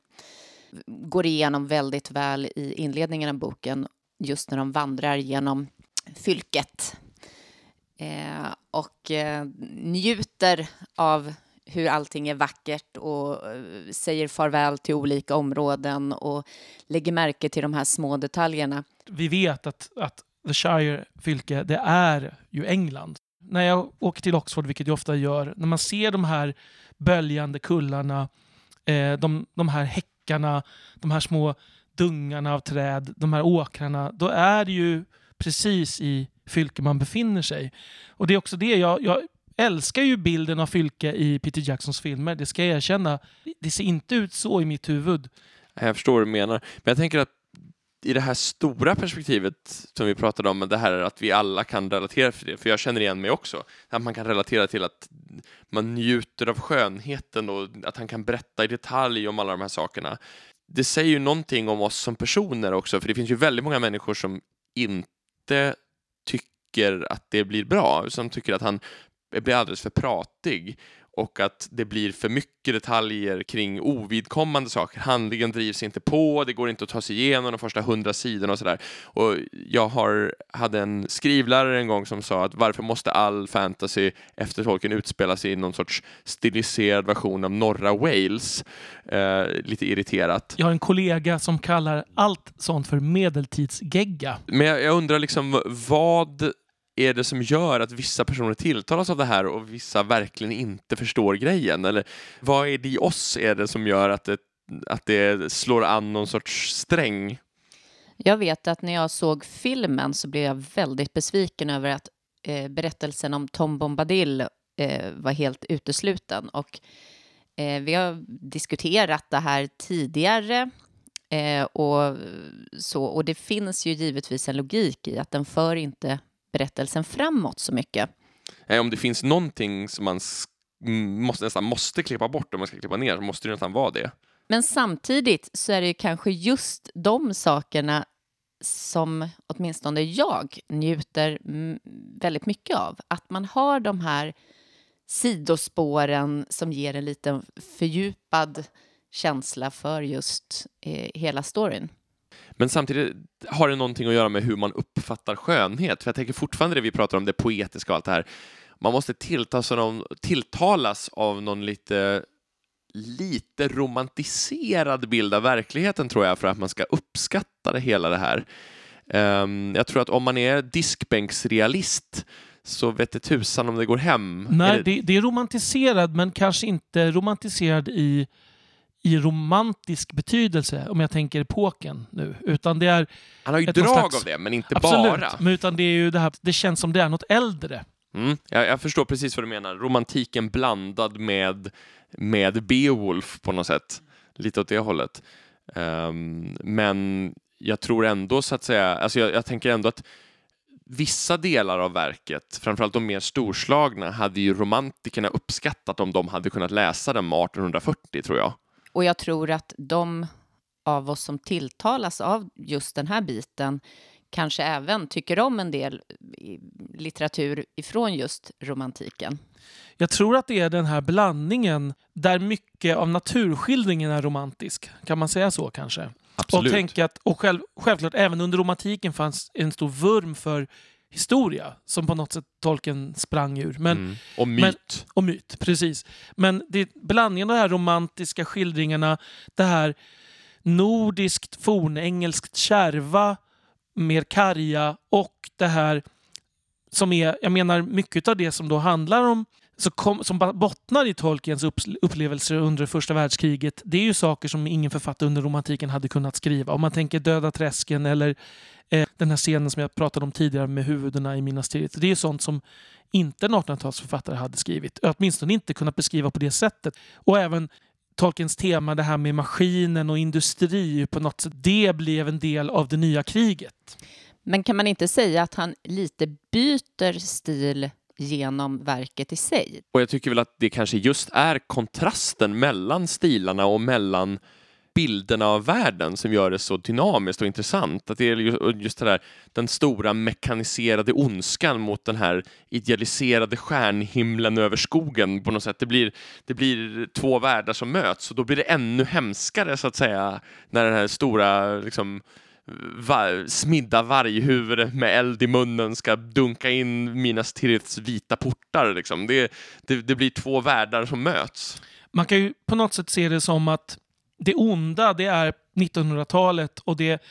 [SPEAKER 3] går igenom väldigt väl i inledningen av boken just när de vandrar genom fylket eh, och eh, njuter av hur allting är vackert och eh, säger farväl till olika områden och lägger märke till de här små detaljerna.
[SPEAKER 1] Vi vet att, att The Shire fylke, det är ju England. När jag åker till Oxford, vilket jag ofta gör, när man ser de här böljande kullarna, eh, de, de här häckarna, de här små dungarna av träd, de här åkrarna, då är det ju precis i fylke man befinner sig. Och det är också det jag, jag älskar ju bilden av Fylke i Peter Jacksons filmer, det ska jag erkänna. Det ser inte ut så i mitt huvud.
[SPEAKER 2] Jag förstår vad du menar. Men jag tänker att i det här stora perspektivet som vi pratade om, det här är att vi alla kan relatera till det, för jag känner igen mig också, att man kan relatera till att man njuter av skönheten och att han kan berätta i detalj om alla de här sakerna. Det säger ju någonting om oss som personer också, för det finns ju väldigt många människor som inte tycker att det blir bra, som tycker att han blir alldeles för pratig och att det blir för mycket detaljer kring ovidkommande saker. Handlingen drivs inte på, det går inte att ta sig igenom de första hundra sidorna och sådär. Och jag har, hade en skrivlärare en gång som sa att varför måste all fantasy efter Tolkien utspela sig i någon sorts stiliserad version av norra Wales? Eh, lite irriterat.
[SPEAKER 1] Jag har en kollega som kallar allt sånt för medeltidsgegga.
[SPEAKER 2] Men jag, jag undrar liksom vad är det som gör att vissa personer tilltalas av det här och vissa verkligen inte förstår grejen? Eller vad är det i oss är det som gör att det, att det slår an någon sorts sträng?
[SPEAKER 3] Jag vet att när jag såg filmen så blev jag väldigt besviken över att eh, berättelsen om Tom Bombadil eh, var helt utesluten. Och, eh, vi har diskuterat det här tidigare eh, och, så, och det finns ju givetvis en logik i att den för inte berättelsen framåt så mycket.
[SPEAKER 2] om det finns någonting som man måste, nästan måste klippa bort om man ska klippa ner så måste det nästan vara det.
[SPEAKER 3] Men samtidigt så är det kanske just de sakerna som åtminstone jag njuter väldigt mycket av. Att man har de här sidospåren som ger en liten fördjupad känsla för just eh, hela storyn.
[SPEAKER 2] Men samtidigt har det någonting att göra med hur man uppfattar skönhet. För jag tänker fortfarande det vi pratar om, det poetiska och allt det här. Man måste tilltalas av någon, tilltalas av någon lite, lite romantiserad bild av verkligheten tror jag för att man ska uppskatta det hela det här. Um, jag tror att om man är diskbänksrealist så vet det tusan om det går hem.
[SPEAKER 1] Nej, det... det är romantiserad men kanske inte romantiserad i i romantisk betydelse, om jag tänker epoken nu. Utan det är
[SPEAKER 2] Han har ju drag slags, av det, men inte
[SPEAKER 1] absolut,
[SPEAKER 2] bara.
[SPEAKER 1] Men utan det är ju det här, det känns som det är något äldre.
[SPEAKER 2] Mm, jag, jag, förstår precis vad du menar. Romantiken blandad med, med Beowulf på något sätt. Lite åt det hållet. Um, men jag tror ändå så att säga, alltså jag, jag tänker ändå att vissa delar av verket, framförallt de mer storslagna, hade ju romantikerna uppskattat om de hade kunnat läsa dem 1840 tror jag.
[SPEAKER 3] Och jag tror att de av oss som tilltalas av just den här biten kanske även tycker om en del litteratur ifrån just romantiken.
[SPEAKER 1] Jag tror att det är den här blandningen där mycket av naturskildringen är romantisk. Kan man säga så kanske?
[SPEAKER 2] Absolut.
[SPEAKER 1] Och, tänka att, och själv, självklart även under romantiken fanns en stor vurm för historia som på något sätt tolken sprang ur. Men, mm.
[SPEAKER 2] Och myt.
[SPEAKER 1] Men, och myt, precis. Men det är blandningen av de här romantiska skildringarna, det här nordiskt fornengelskt kärva, mer karga och det här som är, jag menar mycket av det som då handlar om så kom, som bottnar i Tolkiens upplevelser under första världskriget, det är ju saker som ingen författare under romantiken hade kunnat skriva. Om man tänker Döda träsken eller eh, den här scenen som jag pratade om tidigare med huvudena i Minas Tirith. Det är sånt som inte en 1800-talsförfattare hade skrivit. Åtminstone inte kunnat beskriva på det sättet. Och även Tolkiens tema, det här med maskinen och industri, på något sätt, det blev en del av det nya kriget.
[SPEAKER 3] Men kan man inte säga att han lite byter stil genom verket i sig?
[SPEAKER 2] Och jag tycker väl att det kanske just är kontrasten mellan stilarna och mellan bilderna av världen som gör det så dynamiskt och intressant. Att det är just det där, den stora mekaniserade ondskan mot den här idealiserade stjärnhimlen över skogen på något sätt. Det blir, det blir två världar som möts och då blir det ännu hemskare så att säga när den här stora liksom, var, smidda varghuvud med eld i munnen ska dunka in Minas Tiriths vita portar. Liksom. Det, det, det blir två världar som möts.
[SPEAKER 1] Man kan ju på något sätt se det som att det onda, det är 1900-talet och det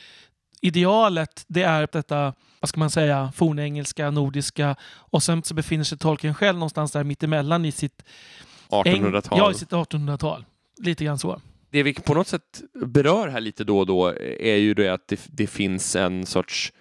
[SPEAKER 1] idealet, det är detta, vad ska man säga, fornengelska, nordiska och sen så befinner sig Tolkien själv någonstans där mittemellan i sitt
[SPEAKER 2] 1800-tal.
[SPEAKER 1] Ja, i sitt 1800-tal. Lite grann så.
[SPEAKER 2] Det vi på något sätt berör här lite då och då är ju det att det, det finns en sorts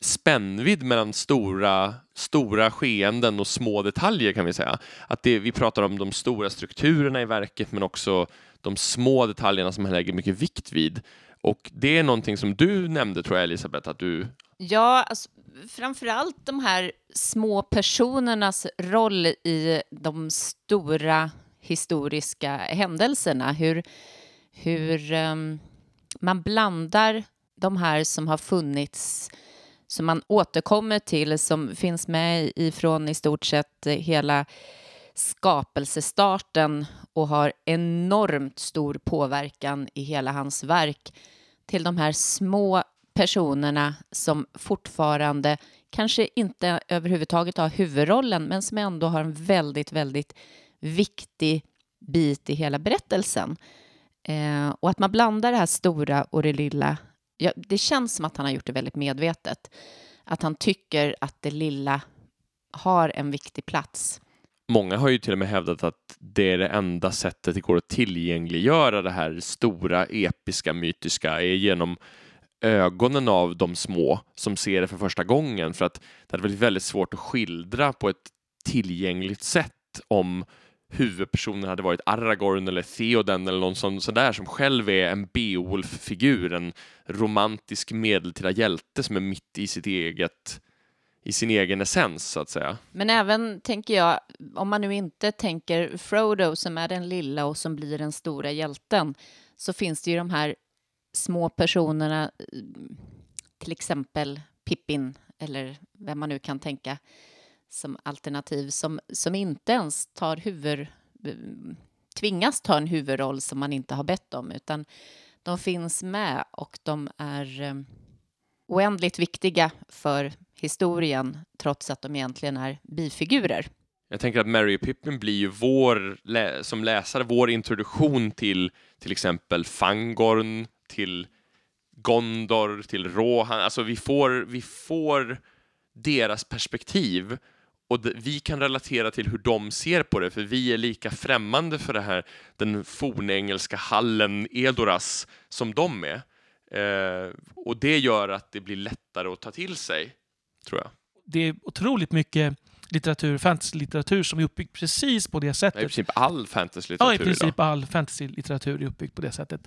[SPEAKER 2] spännvidd mellan stora, stora skeenden och små detaljer kan vi säga. Att det, vi pratar om de stora strukturerna i verket men också de små detaljerna som han lägger mycket vikt vid. Och det är någonting som du nämnde tror jag Elisabeth, att du...
[SPEAKER 3] Ja, alltså, framförallt de här små personernas roll i de stora historiska händelserna. Hur, hur um, man blandar de här som har funnits som man återkommer till, som finns med ifrån i stort sett hela skapelsestarten och har enormt stor påverkan i hela hans verk till de här små personerna som fortfarande kanske inte överhuvudtaget har huvudrollen men som ändå har en väldigt, väldigt viktig bit i hela berättelsen. Eh, och att man blandar det här stora och det lilla, ja, det känns som att han har gjort det väldigt medvetet. Att han tycker att det lilla har en viktig plats.
[SPEAKER 2] Många har ju till och med hävdat att det är det enda sättet det går att tillgängliggöra det här stora, episka, mytiska är genom ögonen av de små som ser det för första gången för att det hade varit väldigt svårt att skildra på ett tillgängligt sätt om huvudpersonen hade varit Aragorn eller Theoden eller någon sån, sån som själv är en Beowulf-figur, en romantisk medeltida hjälte som är mitt i sitt eget i sin egen essens så att säga.
[SPEAKER 3] Men även tänker jag, om man nu inte tänker Frodo som är den lilla och som blir den stora hjälten, så finns det ju de här små personerna, eh, till exempel Pippin eller vem man nu kan tänka som alternativ som, som inte ens tar huvud, tvingas ta en huvudroll som man inte har bett om, utan de finns med och de är eh, oändligt viktiga för historien trots att de egentligen är bifigurer.
[SPEAKER 2] Jag tänker att Mary och Pippin blir ju vår, som läsare, vår introduktion till till exempel Fangorn, till Gondor, till Rohan. Alltså vi får, vi får deras perspektiv och vi kan relatera till hur de ser på det, för vi är lika främmande för det här, den fornengelska hallen Edoras som de är. Eh, och det gör att det blir lättare att ta till sig, tror jag.
[SPEAKER 1] Det är otroligt mycket litteratur, fantasy-litteratur som är uppbyggd precis på det sättet.
[SPEAKER 2] I princip all fantasy-litteratur
[SPEAKER 1] Ja, i princip idag. all fantasy-litteratur är uppbyggd på det sättet.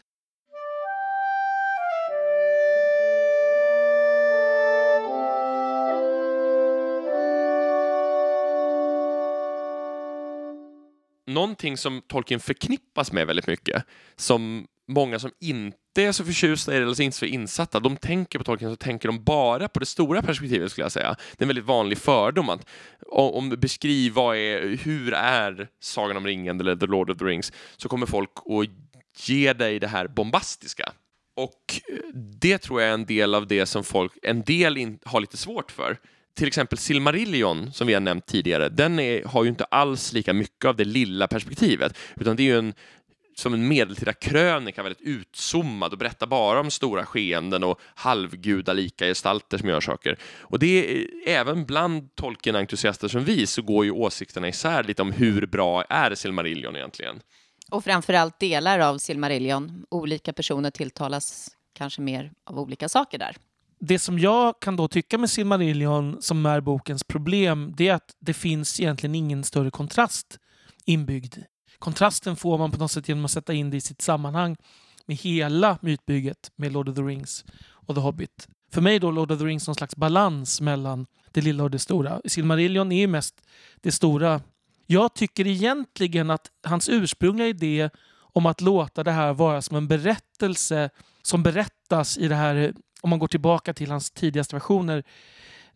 [SPEAKER 2] Någonting som Tolkien förknippas med väldigt mycket, som många som inte är så förtjusta i det eller inte så insatta, de tänker på Tolkien så tänker de bara på det stora perspektivet skulle jag säga. Det är en väldigt vanlig fördom att om du beskriver vad är, hur är Sagan om ringen eller The Lord of the Rings så kommer folk att ge dig det här bombastiska. Och eh, det tror jag är en del av det som folk, en del in, har lite svårt för. Till exempel Silmarillion, som vi har nämnt tidigare, den är, har ju inte alls lika mycket av det lilla perspektivet, utan det är ju en som en medeltida krönika, väldigt utzoomad och berättar bara om stora skeenden och halvgudalika gestalter som gör saker. Och det är, även bland Tolkien-entusiaster som vi så går ju åsikterna isär lite om hur bra är Silmarillion egentligen.
[SPEAKER 3] Och framförallt delar av Silmarillion. Olika personer tilltalas kanske mer av olika saker där
[SPEAKER 1] det som jag kan då tycka med Silmarillion, som är bokens problem, det är att det finns egentligen ingen större kontrast inbyggd. Kontrasten får man på något sätt genom att sätta in det i sitt sammanhang med hela mytbygget med Lord of the Rings och The Hobbit. För mig då Lord of the Rings någon slags balans mellan det lilla och det stora. Silmarillion är ju mest det stora. Jag tycker egentligen att hans ursprungliga idé om att låta det här vara som en berättelse som berättas i det här, om man går tillbaka till hans tidigaste versioner,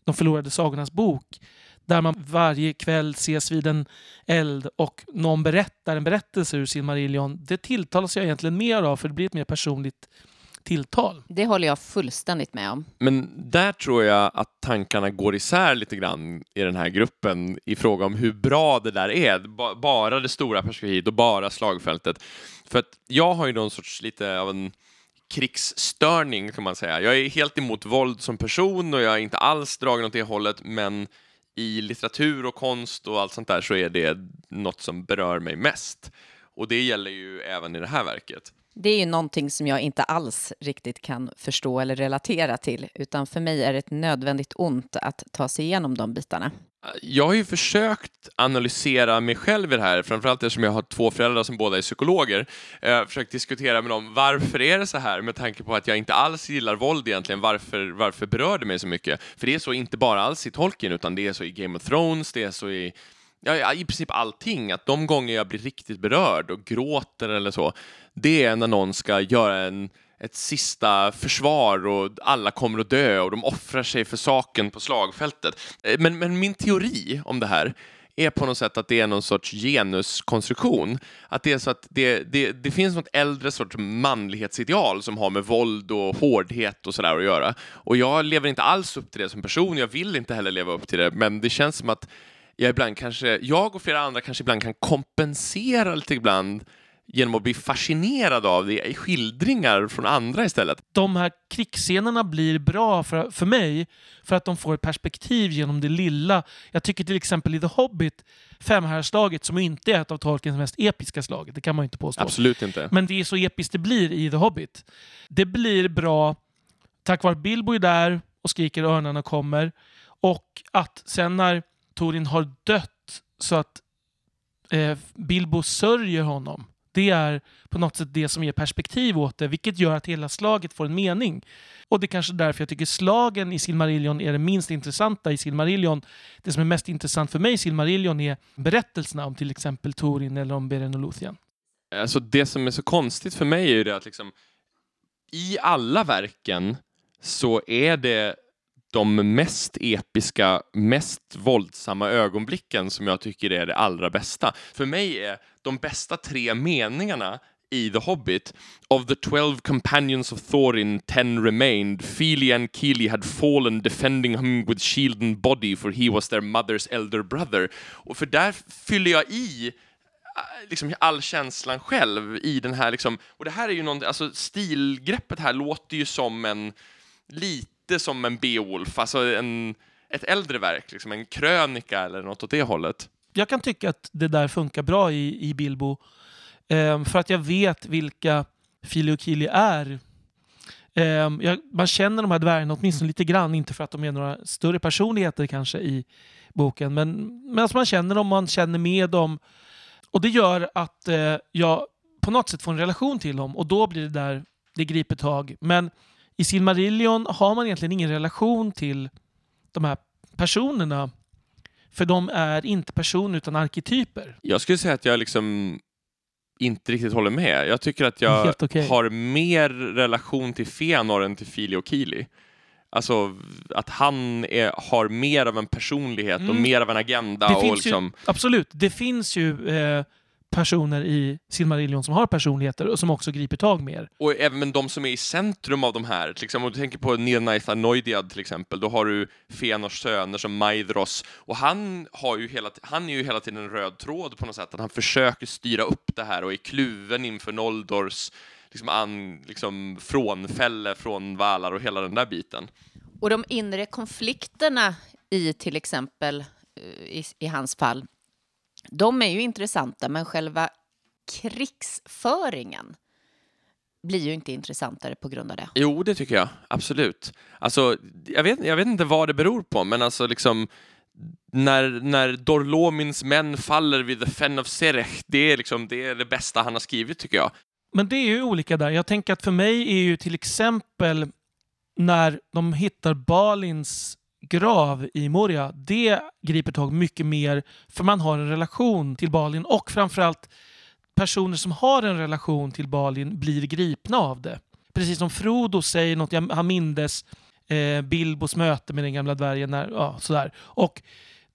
[SPEAKER 1] De förlorade sagornas bok, där man varje kväll ses vid en eld och någon berättar en berättelse ur Silmarillion. Det tilltalas jag egentligen mer av för det blir ett mer personligt tilltal.
[SPEAKER 3] Det håller jag fullständigt med om.
[SPEAKER 2] Men där tror jag att tankarna går isär lite grann i den här gruppen i fråga om hur bra det där är. Bara det stora perspektivet och bara slagfältet. För att jag har ju någon sorts lite av en krigsstörning kan man säga. Jag är helt emot våld som person och jag är inte alls dragen åt det hållet, men i litteratur och konst och allt sånt där så är det något som berör mig mest. Och det gäller ju även i det här verket.
[SPEAKER 3] Det är ju någonting som jag inte alls riktigt kan förstå eller relatera till, utan för mig är det ett nödvändigt ont att ta sig igenom de bitarna.
[SPEAKER 2] Jag har ju försökt analysera mig själv i det här, framförallt eftersom jag har två föräldrar som båda är psykologer. Jag har försökt diskutera med dem, varför är det så här? Med tanke på att jag inte alls gillar våld egentligen, varför, varför berör det mig så mycket? För det är så inte bara alls i Tolkien, utan det är så i Game of Thrones, det är så i ja, i princip allting, att de gånger jag blir riktigt berörd och gråter eller så, det är när någon ska göra en, ett sista försvar och alla kommer att dö och de offrar sig för saken på slagfältet. Eh, men, men min teori om det här är på något sätt att det är någon sorts genuskonstruktion. Att det är så att det, det, det finns något äldre sorts manlighetsideal som har med våld och hårdhet och sådär att göra. Och jag lever inte alls upp till det som person, jag vill inte heller leva upp till det, men det känns som att jag ibland kanske, jag och flera andra kanske ibland kan kompensera lite ibland genom att bli fascinerad av det i skildringar från andra istället.
[SPEAKER 1] De här krigsscenerna blir bra för, för mig för att de får ett perspektiv genom det lilla. Jag tycker till exempel i The Hobbit, femhärslaget som inte är ett av Tolkiens mest episka slag, det kan man ju inte påstå.
[SPEAKER 2] Absolut inte.
[SPEAKER 1] Men det är så episkt det blir i The Hobbit. Det blir bra tack vare att Bilbo är där och skriker örnarna kommer och att sen när Torin har dött så att eh, Bilbo sörjer honom. Det är på något sätt det som ger perspektiv åt det, vilket gör att hela slaget får en mening. Och det är kanske därför jag tycker slagen i Silmarillion är det minst intressanta i Silmarillion. Det som är mest intressant för mig i Silmarillion är berättelserna om till exempel Torin eller om Beren och Luthien.
[SPEAKER 2] Alltså det som är så konstigt för mig är ju det att liksom i alla verken så är det de mest episka, mest våldsamma ögonblicken som jag tycker är det allra bästa. För mig är de bästa tre meningarna i The Hobbit Of the twelve companions of Thorin, ten remained. Fili and Kili had fallen defending him with shield and body for he was their mother's elder brother. Och för där fyller jag i äh, liksom all känslan själv i den här liksom, och det här är ju någon, alltså stilgreppet här låter ju som en lite lite som en Beowulf, alltså en, ett äldre verk, liksom en krönika eller något åt det hållet.
[SPEAKER 1] Jag kan tycka att det där funkar bra i, i Bilbo, eh, för att jag vet vilka Fili och Kili är. Eh, jag, man känner de här dvärgarna åtminstone lite grann, inte för att de är några större personligheter kanske i boken, men, men alltså man känner dem, man känner med dem. Och det gör att eh, jag på något sätt får en relation till dem och då blir det där, det griper tag. Men i Silmarillion har man egentligen ingen relation till de här personerna. För de är inte personer utan arketyper.
[SPEAKER 2] Jag skulle säga att jag liksom inte riktigt håller med. Jag tycker att jag okay. har mer relation till Fëanor än till Fili och Kili. Alltså att han är, har mer av en personlighet mm. och mer av en agenda.
[SPEAKER 1] Det
[SPEAKER 2] och liksom...
[SPEAKER 1] ju, absolut, det finns ju eh, personer i Silmarillion som har personligheter och som också griper tag mer.
[SPEAKER 2] Och även de som är i centrum av de här, till exempel om du tänker på Nirnaitha Noidiad till exempel, då har du Fëanors söner som Maidros och han, har ju hela, han är ju hela tiden en röd tråd på något sätt, att han försöker styra upp det här och är kluven inför Noldors liksom, an, liksom frånfälle från Valar och hela den där biten.
[SPEAKER 3] Och de inre konflikterna i till exempel eh, i, i hans fall de är ju intressanta, men själva krigsföringen blir ju inte intressantare på grund av det.
[SPEAKER 2] Jo, det tycker jag. Absolut. Alltså, jag vet, jag vet inte vad det beror på, men alltså liksom när, när Dorlomins män faller vid The Fen of Serech, det är, liksom, det är det bästa han har skrivit tycker jag.
[SPEAKER 1] Men det är ju olika där. Jag tänker att för mig är ju till exempel när de hittar Balins grav i Moria, det griper tag mycket mer för man har en relation till Balin och framförallt personer som har en relation till Balin blir gripna av det. Precis som Frodo säger något, han mindes eh, Bilbos möte med den gamla dvärgen. När, ja, sådär. Och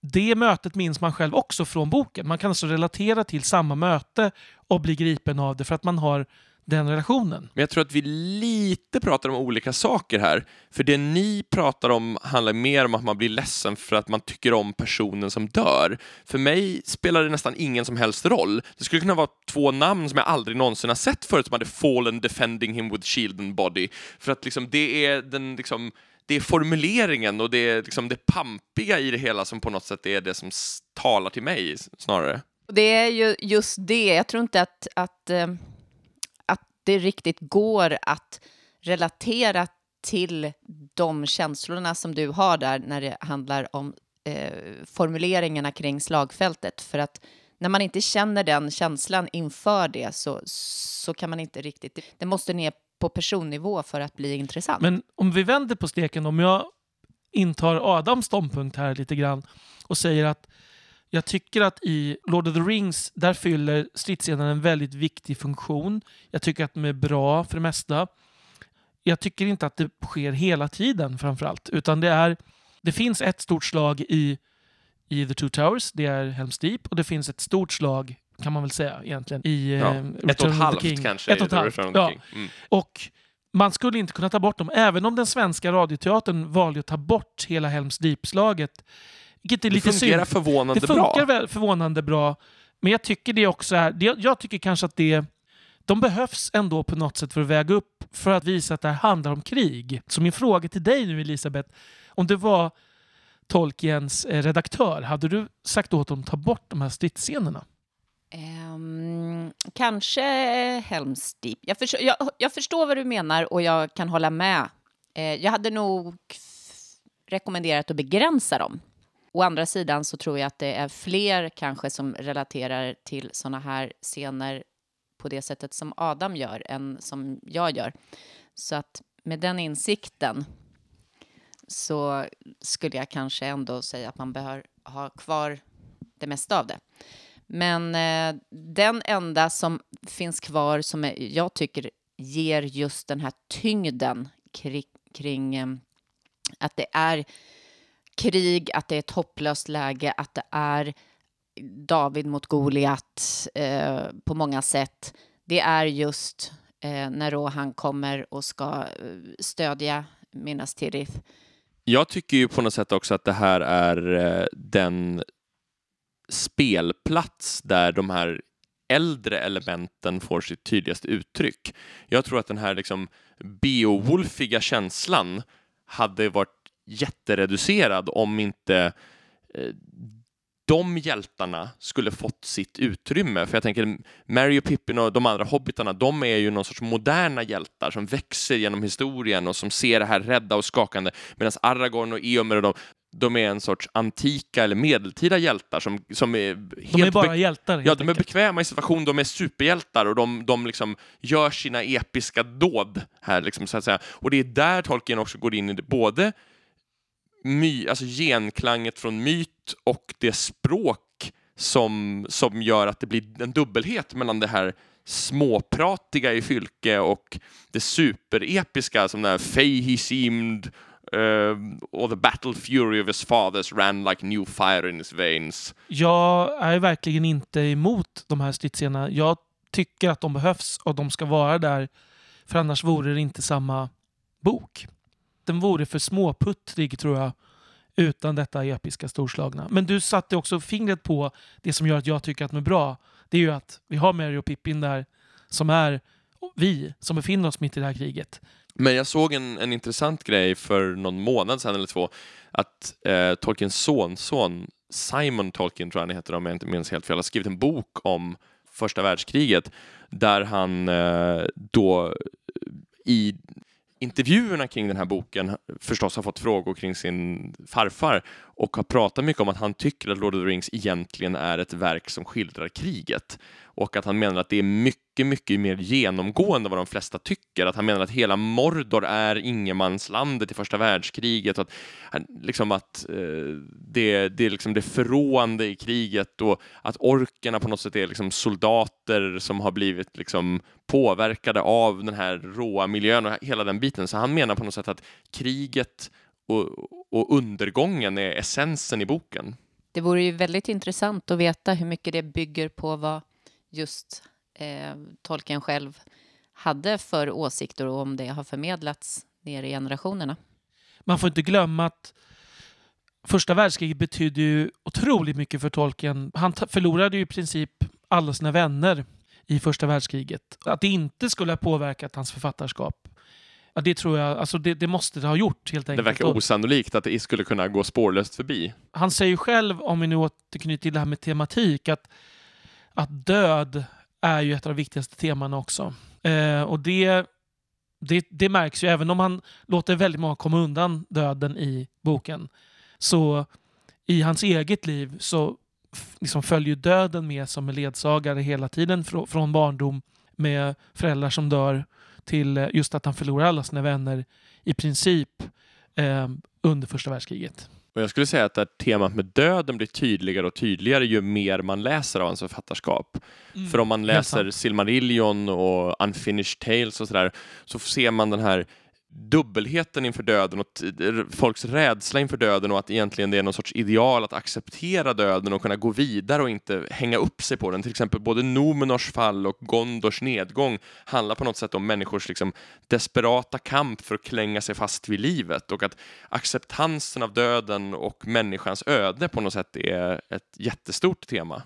[SPEAKER 1] det mötet minns man själv också från boken. Man kan alltså relatera till samma möte och bli gripen av det för att man har den relationen.
[SPEAKER 2] Men jag tror att vi lite pratar om olika saker här. För det ni pratar om handlar mer om att man blir ledsen för att man tycker om personen som dör. För mig spelar det nästan ingen som helst roll. Det skulle kunna vara två namn som jag aldrig någonsin har sett förut som hade fallen defending him with shield and body. För att liksom det är den liksom det är formuleringen och det är liksom det pampiga i det hela som på något sätt är det som talar till mig snarare.
[SPEAKER 3] Det är ju just det. Jag tror inte att, att, inte det riktigt går att relatera till de känslorna som du har där när det handlar om eh, formuleringarna kring slagfältet. För att när man inte känner den känslan inför det så, så kan man inte riktigt... Det måste ner på personnivå för att bli intressant.
[SPEAKER 1] Men om vi vänder på steken, om jag intar Adams ståndpunkt här lite grann och säger att jag tycker att i Lord of the Rings, där fyller stridsscenerna en väldigt viktig funktion. Jag tycker att de är bra för det mesta. Jag tycker inte att det sker hela tiden framförallt, utan det är det finns ett stort slag i, i The Two Towers, det är Helms Deep, och det finns ett stort slag kan man väl säga egentligen. I,
[SPEAKER 2] ja.
[SPEAKER 1] eh,
[SPEAKER 2] ett och ett halvt kanske.
[SPEAKER 1] Ett och ett halvt, ja. Mm. Och man skulle inte kunna ta bort dem, även om den svenska radioteatern valde att ta bort hela Helms Deep-slaget. Vilket är
[SPEAKER 2] det
[SPEAKER 1] lite
[SPEAKER 2] fungerar synd. förvånande
[SPEAKER 1] det funkar
[SPEAKER 2] bra.
[SPEAKER 1] förvånande bra. Men jag tycker det också är... Det, jag tycker kanske att det... De behövs ändå på något sätt för att väga upp, för att visa att det här handlar om krig. Så min fråga till dig nu Elisabeth, om du var Tolkiens eh, redaktör, hade du sagt åt dem att ta bort de här stridsscenerna?
[SPEAKER 3] Um, kanske Helms Deep. Jag, förstår, jag, jag, förstår vad du menar och jag kan hålla med. Uh, jag hade nog rekommenderat att begränsa dem. Å andra sidan så tror jag att det är fler kanske som relaterar till såna här scener på det sättet som Adam gör än som jag gör. Så att med den insikten så skulle jag kanske ändå säga att man behöver ha kvar det mesta av det. Men eh, den enda som finns kvar som är, jag tycker ger just den här tyngden kring, kring eh, att det är krig, att det är ett hopplöst läge, att det är David mot Goliat eh, på många sätt. Det är just eh, när Rohan kommer och ska eh, stödja Minas Tirith.
[SPEAKER 2] Jag tycker ju på något sätt också att det här är eh, den spelplats där de här äldre elementen får sitt tydligaste uttryck. Jag tror att den här liksom Beowulfiga känslan hade varit jättereducerad om inte eh, de hjältarna skulle fått sitt utrymme. För jag tänker, Mary och Pippin och de andra hobbitarna, de är ju någon sorts moderna hjältar som växer genom historien och som ser det här rädda och skakande. Medan Aragorn och Eomer och de, de är en sorts antika eller medeltida hjältar som, som är helt...
[SPEAKER 1] De är bara hjältar.
[SPEAKER 2] Ja, de är bekväma i situation, de är superhjältar och de, de liksom gör sina episka dåd här, liksom, så att säga. Och det är där Tolkien också går in i det, både my, alltså genklanget från myt och det språk som, som gör att det blir en dubbelhet mellan det här småpratiga i Fylke och det superepiska som när Fey he seemed uh, och the battle fury of his fathers ran like new fire in his veins.
[SPEAKER 1] Jag är verkligen inte emot de här stridsscenerna. Jag tycker att de behövs och de ska vara där, för annars vore det inte samma bok den vore för småputtrig tror jag utan detta episka storslagna. Men du satte också fingret på det som gör att jag tycker att de är bra. Det är ju att vi har Mary och Pippin där som är vi som befinner oss mitt i det här kriget.
[SPEAKER 2] Men jag såg en, en intressant grej för någon månad sedan eller två att eh, Tolkiens sonson Simon Tolkien tror jag han heter om jag inte minns helt fel, har skrivit en bok om första världskriget där han eh, då i intervjuerna kring den här boken förstås har fått frågor kring sin farfar och har pratat mycket om att han tycker att Lord of the Rings egentligen är ett verk som skildrar kriget och att han menar att det är mycket, mycket mer genomgående vad de flesta tycker. Att han menar att hela Mordor är ingenmanslandet i första världskriget. Att, liksom att eh, det, det är liksom det förråande i kriget och att orkerna på något sätt är liksom soldater som har blivit liksom påverkade av den här råa miljön och hela den biten. Så han menar på något sätt att kriget och, och undergången är essensen i boken.
[SPEAKER 3] Det vore ju väldigt intressant att veta hur mycket det bygger på vad just eh, tolken själv hade för åsikter och om det har förmedlats ner i generationerna.
[SPEAKER 1] Man får inte glömma att första världskriget betydde ju otroligt mycket för tolken. Han förlorade ju i princip alla sina vänner i första världskriget. Att det inte skulle ha påverkat hans författarskap Ja, det tror jag. Alltså det, det, måste det ha gjort helt enkelt.
[SPEAKER 2] Det verkar osannolikt att det skulle kunna gå spårlöst förbi.
[SPEAKER 1] Han säger själv, om vi nu återknyter till det här med tematik, att att död är ju ett av de viktigaste temana också. Eh, och det, det, det märks ju, även om han låter väldigt många komma undan döden i boken, så i hans eget liv så liksom följer döden med som en ledsagare hela tiden fr från barndom med föräldrar som dör till just att han förlorar alla sina vänner i princip eh, under första världskriget.
[SPEAKER 2] Och jag skulle säga att det temat med döden blir tydligare och tydligare ju mer man läser av hans författarskap. Mm, För om man läser Silmarillion och Unfinished Tales och sådär så ser man den här dubbelheten inför döden och folks rädsla inför döden och att egentligen det är någon sorts ideal att acceptera döden och kunna gå vidare och inte hänga upp sig på den. Till exempel både Nomenors fall och Gondors nedgång handlar på något sätt om människors liksom desperata kamp för att klänga sig fast vid livet och att acceptansen av döden och människans öde på något sätt är ett jättestort tema.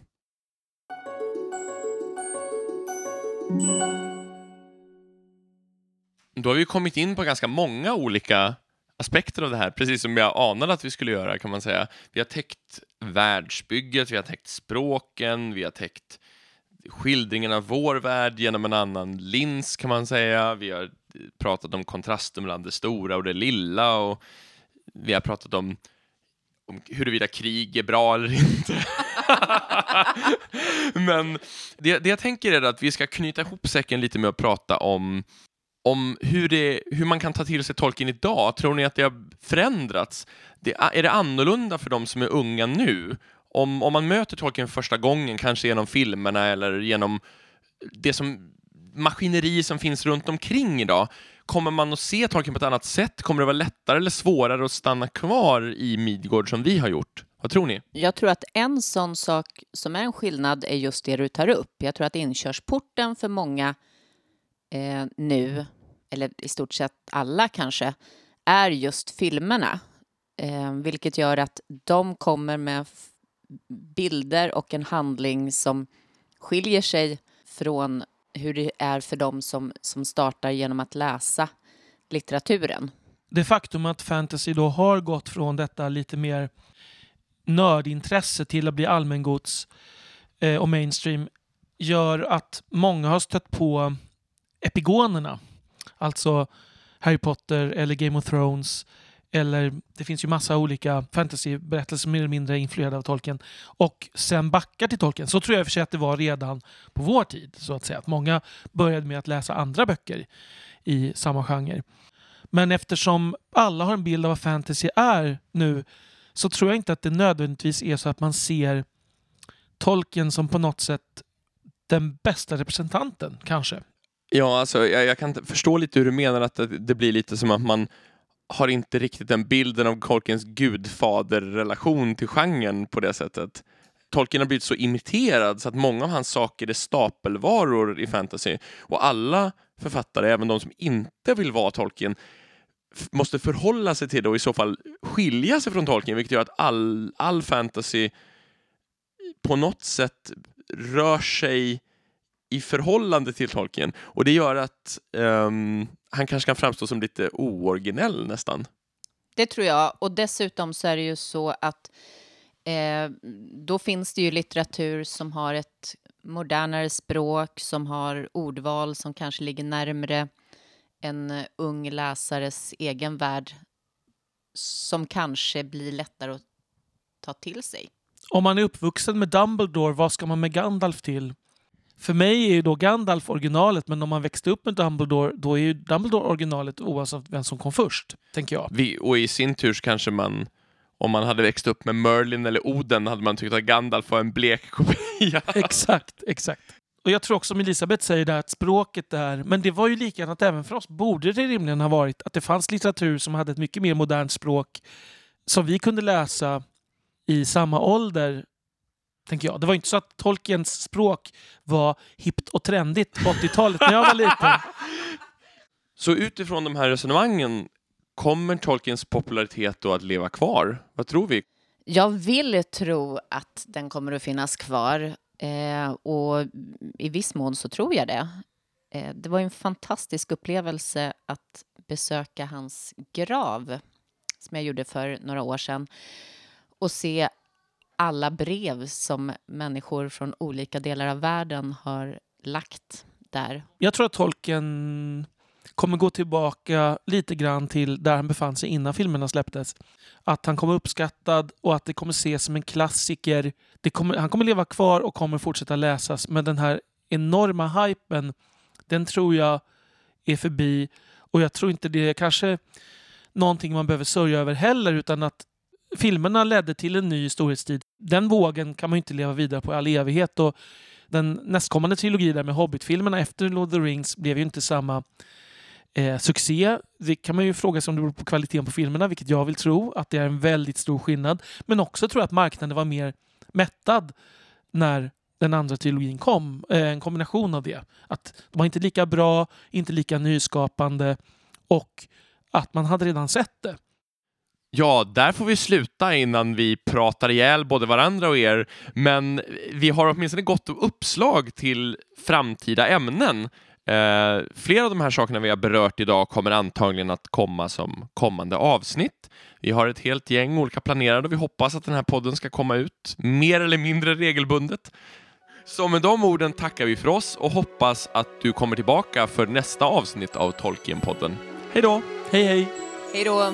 [SPEAKER 2] Då har vi kommit in på ganska många olika aspekter av det här, precis som jag anade att vi skulle göra kan man säga. Vi har täckt världsbygget, vi har täckt språken, vi har täckt skildringen av vår värld genom en annan lins kan man säga. Vi har pratat om kontrasten mellan det stora och det lilla och vi har pratat om, om huruvida krig är bra eller inte. (laughs) Men det, det jag tänker är att vi ska knyta ihop säcken lite med att prata om om hur, det, hur man kan ta till sig tolken idag. Tror ni att det har förändrats? Det, är det annorlunda för de som är unga nu? Om, om man möter tolken första gången, kanske genom filmerna eller genom det som maskineri som finns runt omkring idag, kommer man att se tolken på ett annat sätt? Kommer det vara lättare eller svårare att stanna kvar i Midgård som vi har gjort? Vad tror ni?
[SPEAKER 3] Jag tror att en sån sak som är en skillnad är just det du tar upp. Jag tror att inkörsporten för många eh, nu eller i stort sett alla kanske, är just filmerna. Eh, vilket gör att de kommer med bilder och en handling som skiljer sig från hur det är för dem som, som startar genom att läsa litteraturen.
[SPEAKER 1] Det faktum att fantasy då har gått från detta lite mer nördintresse till att bli allmängods eh, och mainstream gör att många har stött på epigonerna Alltså Harry Potter eller Game of Thrones. Eller det finns ju massa olika fantasyberättelser mer eller mindre influerade av Tolkien. Och sen backar till Tolkien. Så tror jag i och för sig att det var redan på vår tid. så att säga. Att många började med att läsa andra böcker i samma genre. Men eftersom alla har en bild av vad fantasy är nu så tror jag inte att det nödvändigtvis är så att man ser Tolkien som på något sätt den bästa representanten, kanske,
[SPEAKER 2] Ja, alltså, jag, jag, kan förstå lite hur du menar att det, det, blir lite som att man har inte riktigt den bilden av Tolkiens gudfaderrelation till genren på det sättet. Tolkien har blivit så imiterad så att många av hans saker är stapelvaror i fantasy. Och alla författare, även de som inte vill vara Tolkien, måste förhålla sig till det och i så fall skilja sig från Tolkien, vilket gör att all, all fantasy på något sätt rör sig i förhållande till Tolkien. Och det gör att um, han kanske kan framstå som lite ooriginell nästan.
[SPEAKER 3] Det tror jag. Och dessutom så är det ju så att eh, då finns det ju litteratur som har ett modernare språk, som har ordval som kanske ligger närmre en ung läsares egen värld som kanske blir lättare att ta till sig.
[SPEAKER 1] Om man är uppvuxen med Dumbledore, vad ska man med Gandalf till? För mig är ju då Gandalf originalet, men om man växte upp med Dumbledore, då är ju Dumbledore originalet oavsett vem som kom först, tänker jag.
[SPEAKER 2] Vi, och i sin tur kanske man, om man hade växt upp med Merlin eller Oden, hade man tyckt att Gandalf var en blek (laughs) kopia.
[SPEAKER 1] exakt, exakt. Och jag tror också som Elisabeth säger där att språket där, men det var ju likadant även för oss, borde det rimligen ha varit att det fanns litteratur som hade ett mycket mer modernt språk som vi kunde läsa i samma ålder tänker jag. Det var inte så att Tolkiens språk var hippt och trendigt på 80-talet när jag var liten. (laughs)
[SPEAKER 2] Så utifrån de här resonemangen, kommer Tolkiens popularitet då att leva kvar? Vad tror vi?
[SPEAKER 3] Jag vill tro att den kommer att finnas kvar eh, och i viss mån så tror jag det. Eh, det var en fantastisk upplevelse att besöka hans grav som jag gjorde för några år sedan och se alla brev som människor från olika delar av världen har lagt där.
[SPEAKER 1] Jag tror att Tolkien kommer gå tillbaka lite grann till där han befann sig innan filmerna släpptes. Att han kommer uppskattad och att det kommer ses som en klassiker. Kommer, han kommer leva kvar och kommer fortsätta läsas, men den här enorma hypen, den tror jag är förbi. Och jag tror inte det är kanske någonting man behöver sörja över heller, utan att filmerna ledde till en ny storhetstid. Den vågen kan man ju inte leva vidare på i all evighet. Och den nästkommande trilogin där med Hobbit-filmerna efter Lord of the Rings blev ju inte samma eh, succé. Det kan man ju fråga sig om det beror på kvaliteten på filmerna, vilket jag vill tro. Att det är en väldigt stor skillnad. Men också tror jag att marknaden var mer mättad när den andra trilogin kom. Eh, en kombination av det. Att de var inte lika bra, inte lika nyskapande och att man hade redan sett det.
[SPEAKER 2] Ja, där får vi sluta innan vi pratar ihjäl både varandra och er. Men vi har åtminstone gott uppslag till framtida ämnen. Eh, flera av de här sakerna vi har berört idag kommer antagligen att komma som kommande avsnitt. Vi har ett helt gäng olika planerade och vi hoppas att den här podden ska komma ut mer eller mindre regelbundet. Så med de orden tackar vi för oss och hoppas att du kommer tillbaka för nästa avsnitt av Tolkien-podden. Hej då!
[SPEAKER 1] Hej hej!
[SPEAKER 3] Hej då!